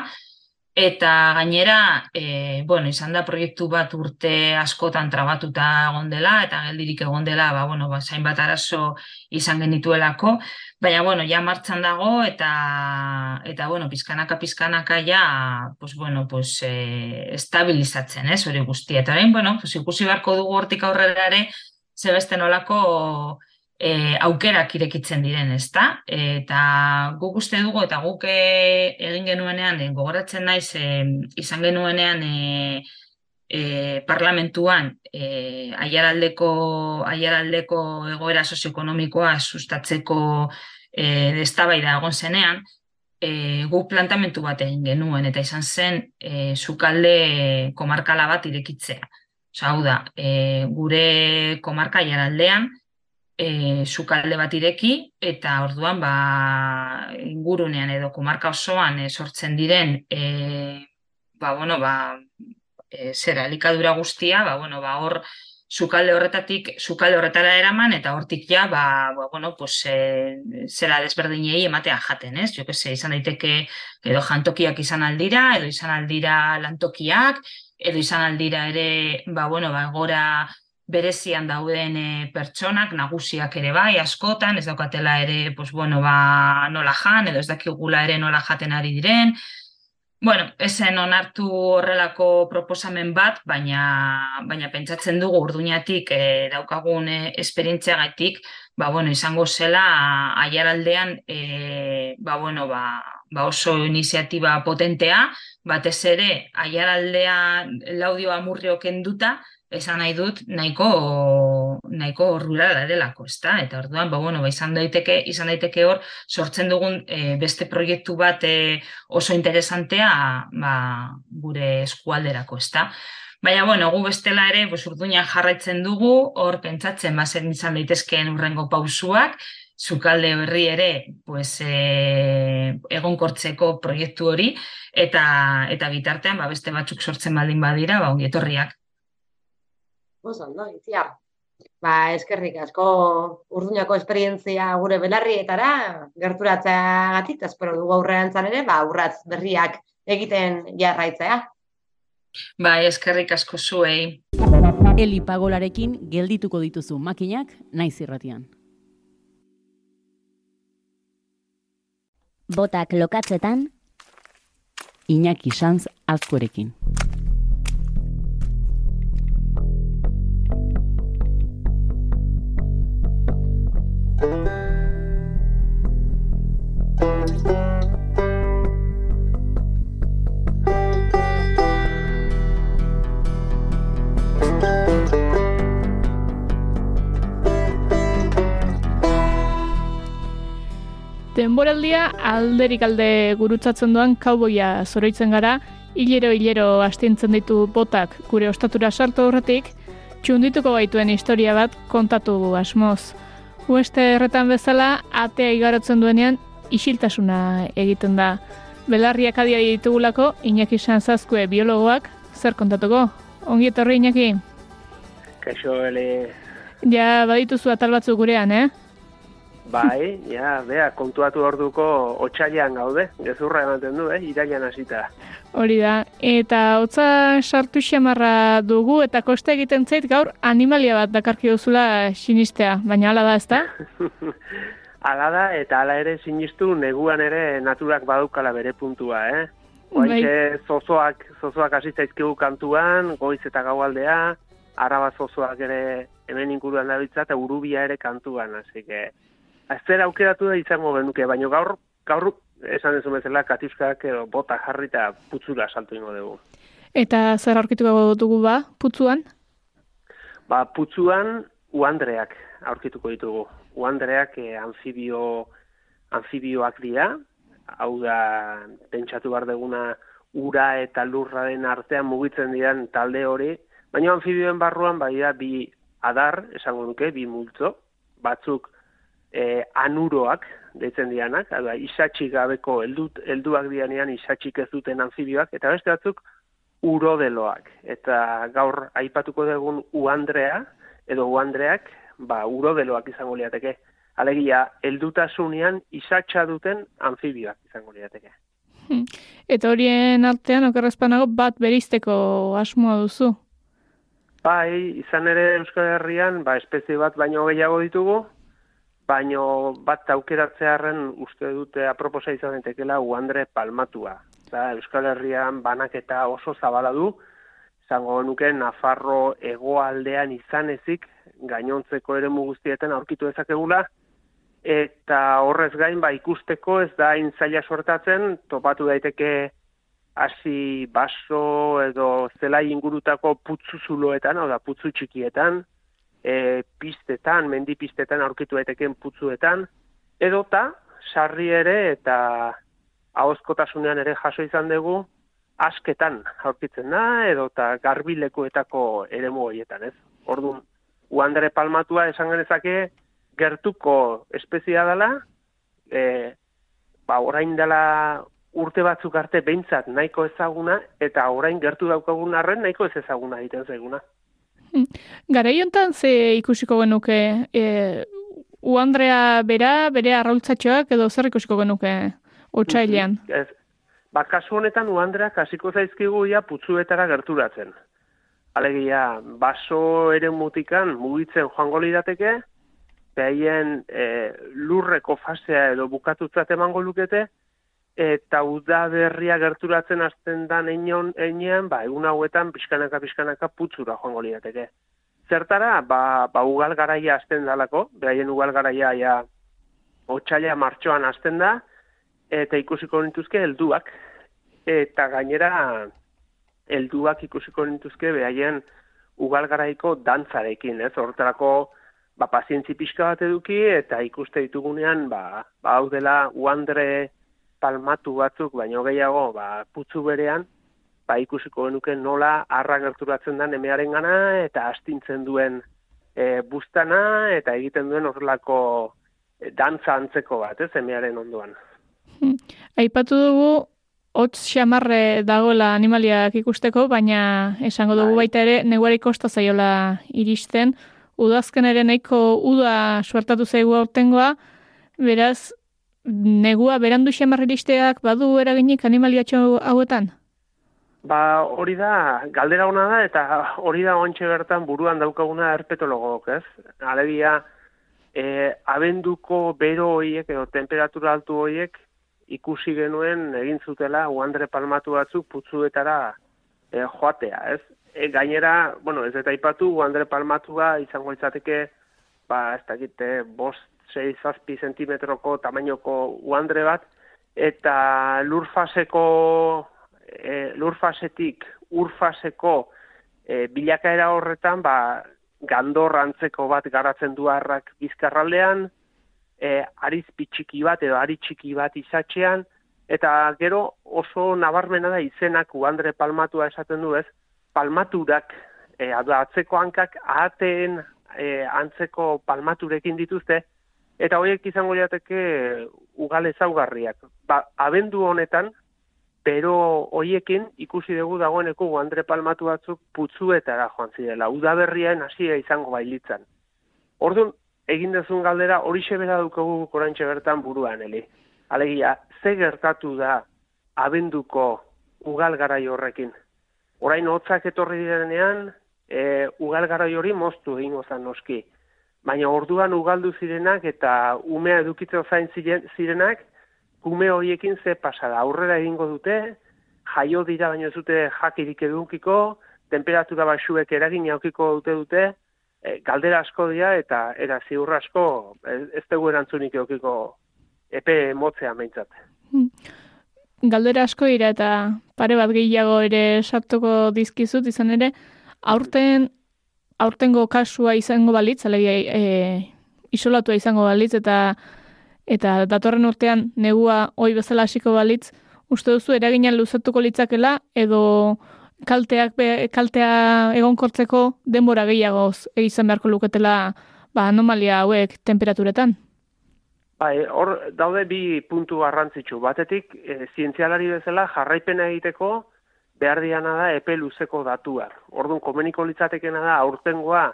Eta gainera, e, bueno, izan da proiektu bat urte askotan trabatuta egon dela, eta geldirik egon dela, ba, bueno, ba, zain bat arazo izan genituelako, baina, bueno, ja martxan dago, eta, eta bueno, pizkanaka, pizkanaka, ja, pues, bueno, pues, e, estabilizatzen, ez, hori guztia. Eta, bueno, pues, ikusi beharko dugu hortik aurrera ere, zebeste nolako, e, aukerak irekitzen diren, ezta? Eta guk uste dugu eta guk e, egin genuenean e, gogoratzen naiz e, izan genuenean e, e, parlamentuan e, aiaraldeko aiaraldeko egoera sozioekonomikoa sustatzeko e, eztabaida egon zenean, e, guk plantamentu bat egin genuen eta izan zen e, sukalde komarkala bat irekitzea. Osa, hau da, e, gure komarka aiaraldean, e, sukalde bat ireki eta orduan ba, ingurunean edo komarka osoan e, sortzen diren e, ba, bueno, ba, e, zera elikadura guztia, ba, bueno, ba, hor sukalde horretatik sukalde horretara eraman eta hortik ja ba, ba bueno pues e, zera desberdinei ematea jaten, ez? Jo que izan daiteke edo jantokiak izan aldira edo izan aldira lantokiak edo izan aldira ere ba bueno ba gora berezian dauden e, pertsonak, nagusiak ere bai, askotan, ez daukatela ere, pues, bueno, ba, nola jan, edo ez dakigula ere nola jaten ari diren. Bueno, esen onartu horrelako proposamen bat, baina, baina pentsatzen dugu urduñatik e, daukagun e, esperientzia gaitik, ba, bueno, izango zela aiaraldean e, ba, bueno, ba, ba oso iniziatiba potentea, batez ere aiaraldean laudio amurrio kenduta, esan nahi dut nahiko nahiko rurala delako, ezta? Eta orduan, ba bueno, ba izan daiteke, izan daiteke hor sortzen dugun e, beste proiektu bat e, oso interesantea, ba, gure eskualderako, ezta? Baina, bueno, gu bestela ere, pues, urduina jarraitzen dugu, hor pentsatzen, ba, zer izan daitezkeen urrengo pausuak, zukalde berri ere, pues, e, egonkortzeko proiektu hori, eta, eta bitartean, ba, beste batzuk sortzen baldin badira, ba, ongi etorriak. Oso, no. Ba, eskerrik asko urduñako esperientzia gure belarrietara, gerturatzea gatik, espero dugu aurrean ere, ba, urratz berriak egiten jarraitzea. Bai, eskerrik asko zuei. Eli pagolarekin geldituko dituzu makinak naiz irratian. Botak lokatzetan, Iñaki Sanz azkorekin. Denboraldia alderik alde gurutzatzen duan kauboia zoroitzen gara, hilero hilero astintzen ditu botak gure ostatura sartu horretik, txundituko baituen historia bat kontatu asmoz. Ueste erretan bezala, atea igarotzen duenean, isiltasuna egiten da. Belarriak adia ditugulako, Iñaki Sanzazkue biologoak, zer kontatuko? Ongi etorri, Iñaki? Kaixo, ele... Ja, badituzu atal batzuk gurean, eh? Bai, ja, bea, kontuatu orduko otxailan gaude, gezurra ematen du, eh, irailan hasita. Hori da, eta hotza sartu xamarra dugu, eta koste egiten zait gaur animalia bat dakarki duzula sinistea, baina hala da, ezta? Hala da, eta hala ere sinistu neguan ere naturak badukala bere puntua, eh? Oaixe, bai. zozoak, zozoak hasi zaizkigu kantuan, goiz eta gaualdea, araba zozoak ere hemen inguruan dabiltza, eta urubia ere kantuan, hasi que... Azter aukeratu da izango benuke, baina gaur, gaur esan dezu bezala, katiuskak edo bota jarri eta putzura saltu ingo dugu. Eta zer aurkituko dugu ba, putzuan? Ba, putzuan uandreak aurkituko ditugu uandreak e, anfibio, anfibioak dira, hau da, pentsatu behar deguna ura eta lurraren artean mugitzen diren talde hori, baina anfibioen barruan bai da bi adar, esango nuke, bi multzo, batzuk e, anuroak, deitzen dianak, da, isatxik gabeko eldut, elduak dianean isatxik ez duten anfibioak, eta beste batzuk urodeloak. Eta gaur aipatuko dugun uandrea, edo uandreak, ba, urodeloak izango liateke. Alegia, eldutasunean isatxa duten anfibioak izango liateke. Hmm. Eta horien artean, okerrezpanago, bat berizteko asmoa duzu? Bai, izan ere Euskal Herrian, ba, espezie bat baino gehiago ditugu, baino bat aukeratzearen uste dute aproposa izan entekela uandre palmatua. Da, Euskal Herrian banaketa oso zabala du, izango nuke Nafarro hegoaldean izan ezik gainontzeko ere guztietan aurkitu dezakegula. Eta horrez gain ba ikusteko ez da hain zaila sortatzen topatu daiteke hasi baso edo zelai ingurutako putzu zuloetan, hau da putzu txikietan, e, pistetan, mendi pistetan aurkitu daiteken putzuetan, edota sarri ere eta ahozkotasunean ere jaso izan dugu, asketan aurkitzen da, edo eta garbilekuetako ere horietan, ez? Orduan, uandere palmatua esan genezake gertuko espezia dela, e, ba, orain dela urte batzuk arte behintzat nahiko ezaguna, eta orain gertu daukagun arren nahiko ez ezaguna egiten zaiguna. Gara hontan ze ikusiko genuke, e, uandrea bera, bere arraultzatxoak, edo zer ikusiko genuke otxailean? Ez, Ba, kasu honetan uandreak hasiko zaizkigu ja putzuetara gerturatzen. Alegia, baso ere mutikan mugitzen joango lirateke, behaien e, lurreko fasea edo bukatutzat emango lukete, eta uda berria gerturatzen hasten da einon, einean, ba, egun hauetan pixkanaka pixkanaka putzura joango lirateke. Zertara, ba, ba ugal garaia hasten dalako, behaien ugal garaia ja, otxaila martxoan hasten da, eta ikusiko nituzke helduak eta gainera helduak ikusiko nituzke behaien ugalgaraiko dantzarekin, ez? Hortarako ba pazientzi pixka bat eduki eta ikuste ditugunean ba ba hau dela uandre palmatu batzuk baino gehiago ba putzu berean ba ikusiko genuke nola arra gerturatzen da emearen gana eta astintzen duen e, bustana eta egiten duen horrelako e, dantza antzeko bat, ez, emearen ondoan. Hmm. Aipatu dugu hotz xamarre dagoela animaliak ikusteko, baina esango dugu bai. baita ere neguari kosta zaiola iristen. Udazken ere nahiko uda suertatu zaigu aurtengoa, beraz, negua berandu iristeak badu eraginik animaliatxo hauetan? Ba, hori da, galdera hona da, eta hori da ontxe bertan buruan daukaguna erpetologok, ez? Alegia, e, abenduko bero horiek edo temperatura altu horiek ikusi genuen egin zutela uandre palmatu batzuk putzuetara e, joatea, ez? E, gainera, bueno, ez eta ipatu, uandre palmatua izango izateke, ba, ez dakite, bost, sei, zazpi zentimetroko tamainoko uandre bat, eta lurfaseko e, lurfasetik urfaseko e, bilakaera horretan, ba, gandor antzeko bat garatzen du harrak bizkarraldean, e, ariz bitxiki bat edo ari txiki bat izatxean, eta gero oso nabarmena da izenak uandre palmatua esaten du ez, palmaturak, e, atzeko hankak ahateen e, antzeko palmaturekin dituzte, eta horiek izango jateke ugal ezaugarriak. Ba, abendu honetan, pero hoiekin ikusi dugu dagoeneko Andre Palmatu batzuk putzuetara joan zirela. Udaberriaen hasia izango bailitzan. Orduan, egin dezun galdera hori bera dukogu korantxe bertan buruan, eli. Alegia, ze gertatu da abenduko ugal garai horrekin. Orain hotzak etorri direnean, e, ugal garai hori moztu egingo zan noski. Baina orduan ugaldu zirenak eta umea edukitzen zain zirenak, kume horiekin ze pasada. Aurrera egingo dute, jaio dira baino ez dute jakirik edukiko, temperatura basuek eragin jaukiko dute dute, e, galdera asko dira eta era ziur asko ez dugu erantzunik edukiko epe motzea meintzat. Hmm. Galdera asko dira eta pare bat gehiago ere sartuko dizkizut izan ere, aurten aurtengo kasua izango balitz, alegia e, isolatua izango balitz eta eta datorren urtean negua hoi bezala hasiko balitz, uste duzu eragina luzatuko litzakela edo kalteak be, kaltea egonkortzeko denbora gehiagoz egizan beharko luketela ba, anomalia hauek temperaturetan? Bai, hor daude bi puntu garrantzitsu. Batetik, e, zientzialari bezala jarraipena egiteko behar diana da epe luzeko datuak. Orduan, komeniko litzatekena da aurtengoa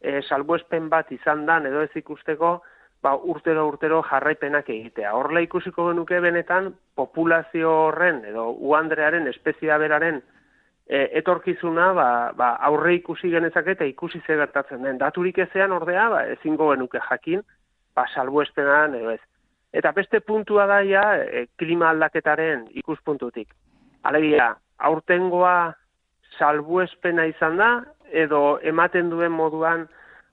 e, salbuespen bat izan dan edo ez ikusteko, ba, urtero urtero jarraipenak egitea. Horla ikusiko genuke benetan populazio horren edo uandrearen espezia beraren e, etorkizuna ba, ba, aurre ikusi genezak eta ikusi ze gertatzen den. Daturik ezean ordea ba, ezingo genuke jakin ba, salbu edo ez. Eta beste puntua da ja e, klima aldaketaren ikuspuntutik. Alegia, aurtengoa salbuespena izan da edo ematen duen moduan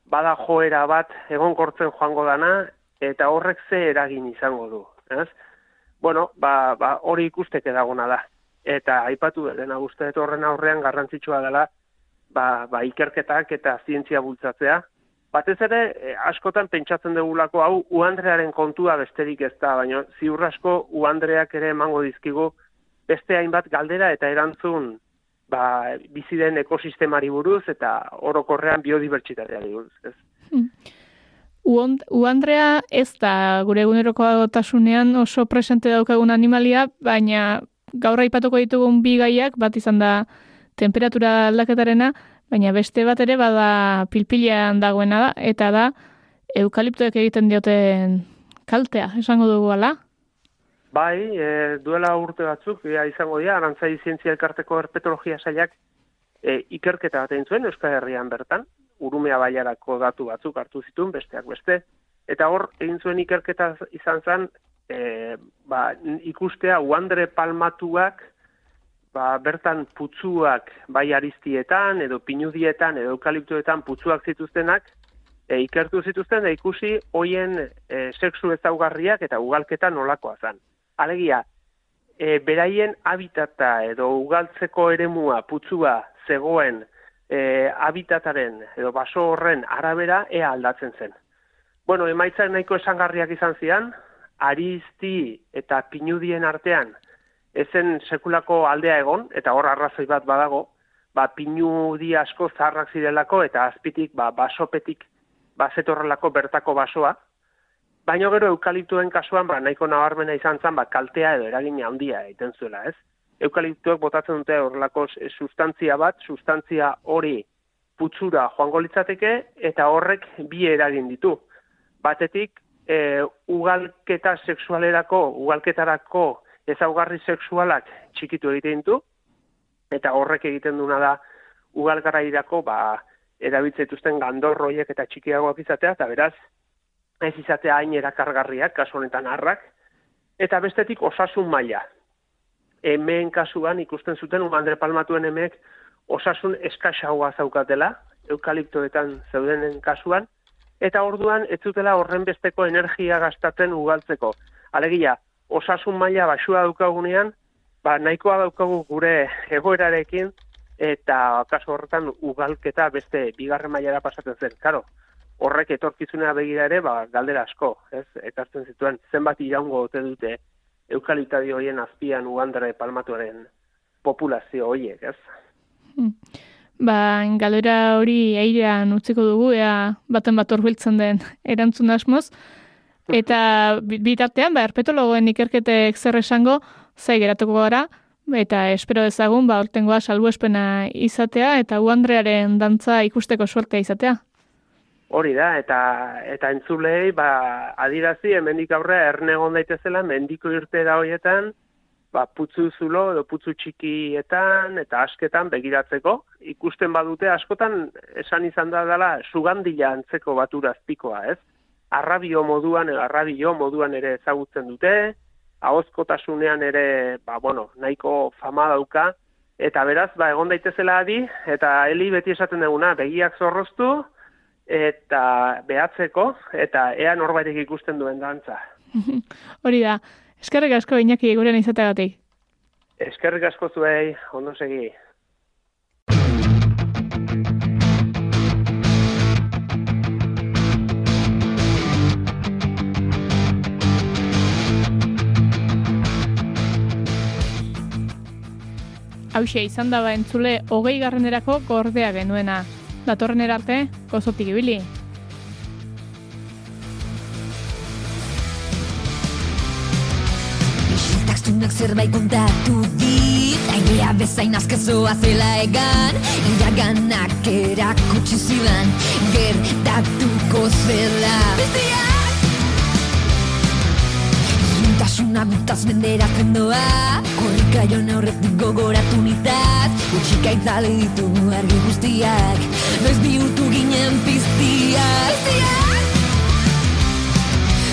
bada joera bat egonkortzen joango dana eta horrek ze eragin izango du, ez? Bueno, ba, ba hori ikusteke dagona da. Eta aipatu dena uste horren aurrean garrantzitsua dela ba, ba ikerketak eta zientzia bultzatzea. Batez ere, eh, askotan pentsatzen dugulako hau uandrearen kontua besterik ez da, baina ziurrasko uandreak ere emango dizkigu beste hainbat galdera eta erantzun ba, bizi den ekosistemari buruz eta orokorrean biodibertsitateari buruz, ez. Hmm. Uandrea ez da gure eguneroko agotasunean oso presente daukagun animalia, baina gaur aipatuko ditugun bi gaiak, bat izan da temperatura aldaketarena, baina beste bat ere bada pilpilean dagoena da, eta da eukaliptoek egiten dioten kaltea, esango dugu ala? Bai, e, duela urte batzuk, ja, izango dira, arantzai zientzia elkarteko herpetologia sailak e, ikerketa bat egin zuen Euskal Herrian bertan, urumea baiarako datu batzuk hartu zituen, besteak beste, eta hor egin zuen ikerketa izan zen, e, ba, ikustea uandre palmatuak, ba, bertan putzuak bai ariztietan, edo pinudietan, edo eukaliptuetan putzuak zituztenak, e, ikertu zituzten, da ikusi hoien e, sexu ezaugarriak eta ugalketa nolakoa zen. Alegia, e, beraien habitata edo ugaltzeko eremua putzua zegoen e, habitataren edo baso horren arabera ea aldatzen zen. Bueno, emaitzak nahiko esangarriak izan zian, arizti eta pinudien artean ezen sekulako aldea egon, eta hor arrazoi bat badago, ba, pinudi asko zarrak zirelako eta azpitik ba, basopetik bazetorrelako bertako basoa, Baina gero eukaliptuen kasuan, ba, nahiko nabarmena izan zen, ba, kaltea edo eragina handia egiten zuela, ez? Eukaliptuek botatzen dute horrelako sustantzia bat, sustantzia hori putzura joango litzateke, eta horrek bi eragin ditu. Batetik, e, ugalketa sexualerako, ugalketarako ezaugarri sexualak txikitu egiten ditu, eta horrek egiten duna da ugalgarra irako, ba, erabiltzetuzten gandorroiek eta txikiagoak izatea, eta beraz, ez izatea hain erakargarriak, kasu honetan harrak, eta bestetik osasun maila. Hemen kasuan ikusten zuten, Andre Palmatuen emek osasun eskaxagoa zaukatela, eukaliptoetan zeudenen kasuan, eta orduan ez zutela horren besteko energia gastatzen ugaltzeko. Alegia, osasun maila basua daukagunean, ba, nahikoa daukagu gure egoerarekin, eta kasu horretan ugalketa beste bigarren mailara pasatzen zen. Karo, horrek etorkizunea begira ere, ba, galdera asko, ez? Ekartzen zituen, zenbat iraungo ote dute eukalitadio hoien azpian ugandare palmatuaren populazio horiek, ez? Hmm. Ba, galdera hori airean utziko dugu, ea baten bat horbiltzen den erantzun asmoz. Eta bitartean, ba, erpetologoen ikerketek zer esango, zai geratuko gara, eta espero dezagun, ba, ortengoa salbuespena izatea, eta uandrearen dantza ikusteko suertea izatea. Hori da, eta eta entzulei, ba, adirazi, hemendik aurre, ernegon daitezela, mendiko irtera horietan, ba, putzu zulo edo putzu txikietan eta asketan begiratzeko. Ikusten badute askotan esan izan da dela sugandila antzeko baturazpikoa, ez? Arrabio moduan, arrabio moduan ere ezagutzen dute, ahozkotasunean ere, ba, bueno, nahiko fama dauka, eta beraz, ba, egon daitezela adi, eta heli beti esaten duguna, begiak zorroztu, eta behatzeko, eta ea norbaitek ikusten duen dantza. Hori da, eskerrik asko inaki gurean izateagatik. Eskerrik asko zuei, ondo segi. Hauxe izan daba entzule hogei garrenerako gordea genuena. Datorren erarte, gozotik ibili. Isiltasunak zerbait kontatu dit Aigea bezain azkazoa zela egan Iraganak erakutsi zidan Gertatuko zela Bestia! Itasuna gutaz menderatzen doa Korrika joan aurretik gogoratu nitaz Gutxika itzale ditugu argi guztiak Noiz bihurtu ginen piztiak Piztiak!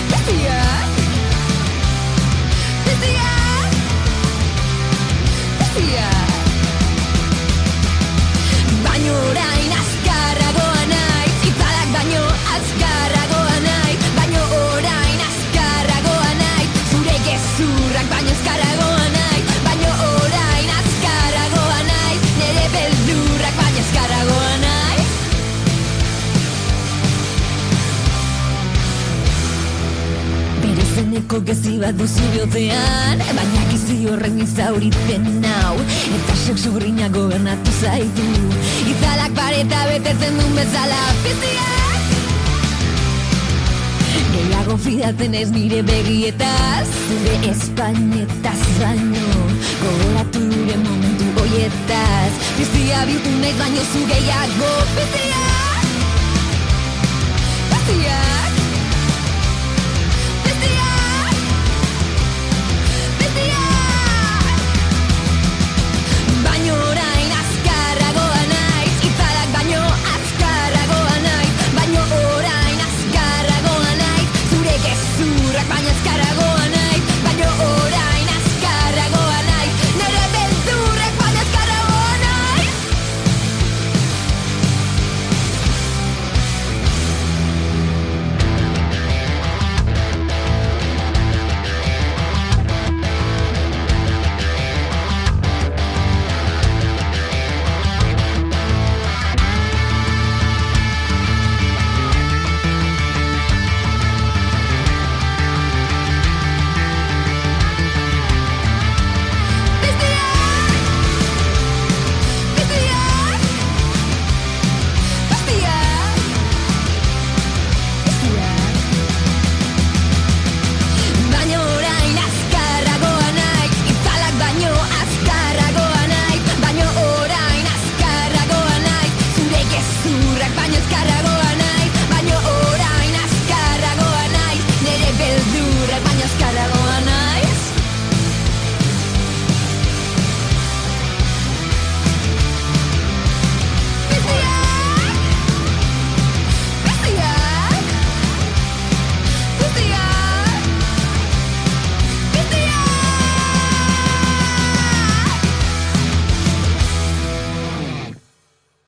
Piztiak! Piztiak! Piztiak! Baino orain laneko gezi bat duzu biotean Baina kizi horren izauritzen nau Eta seksu urriña gobernatu zaitu. Izalak pareta betetzen duen bezala Fiziak Gehiago fidatzen ez nire begietaz Zure espainetaz baino. Gogoratu dure momentu goietaz Fizia bitu nahi baino zu gehiago Fiziak Fiziak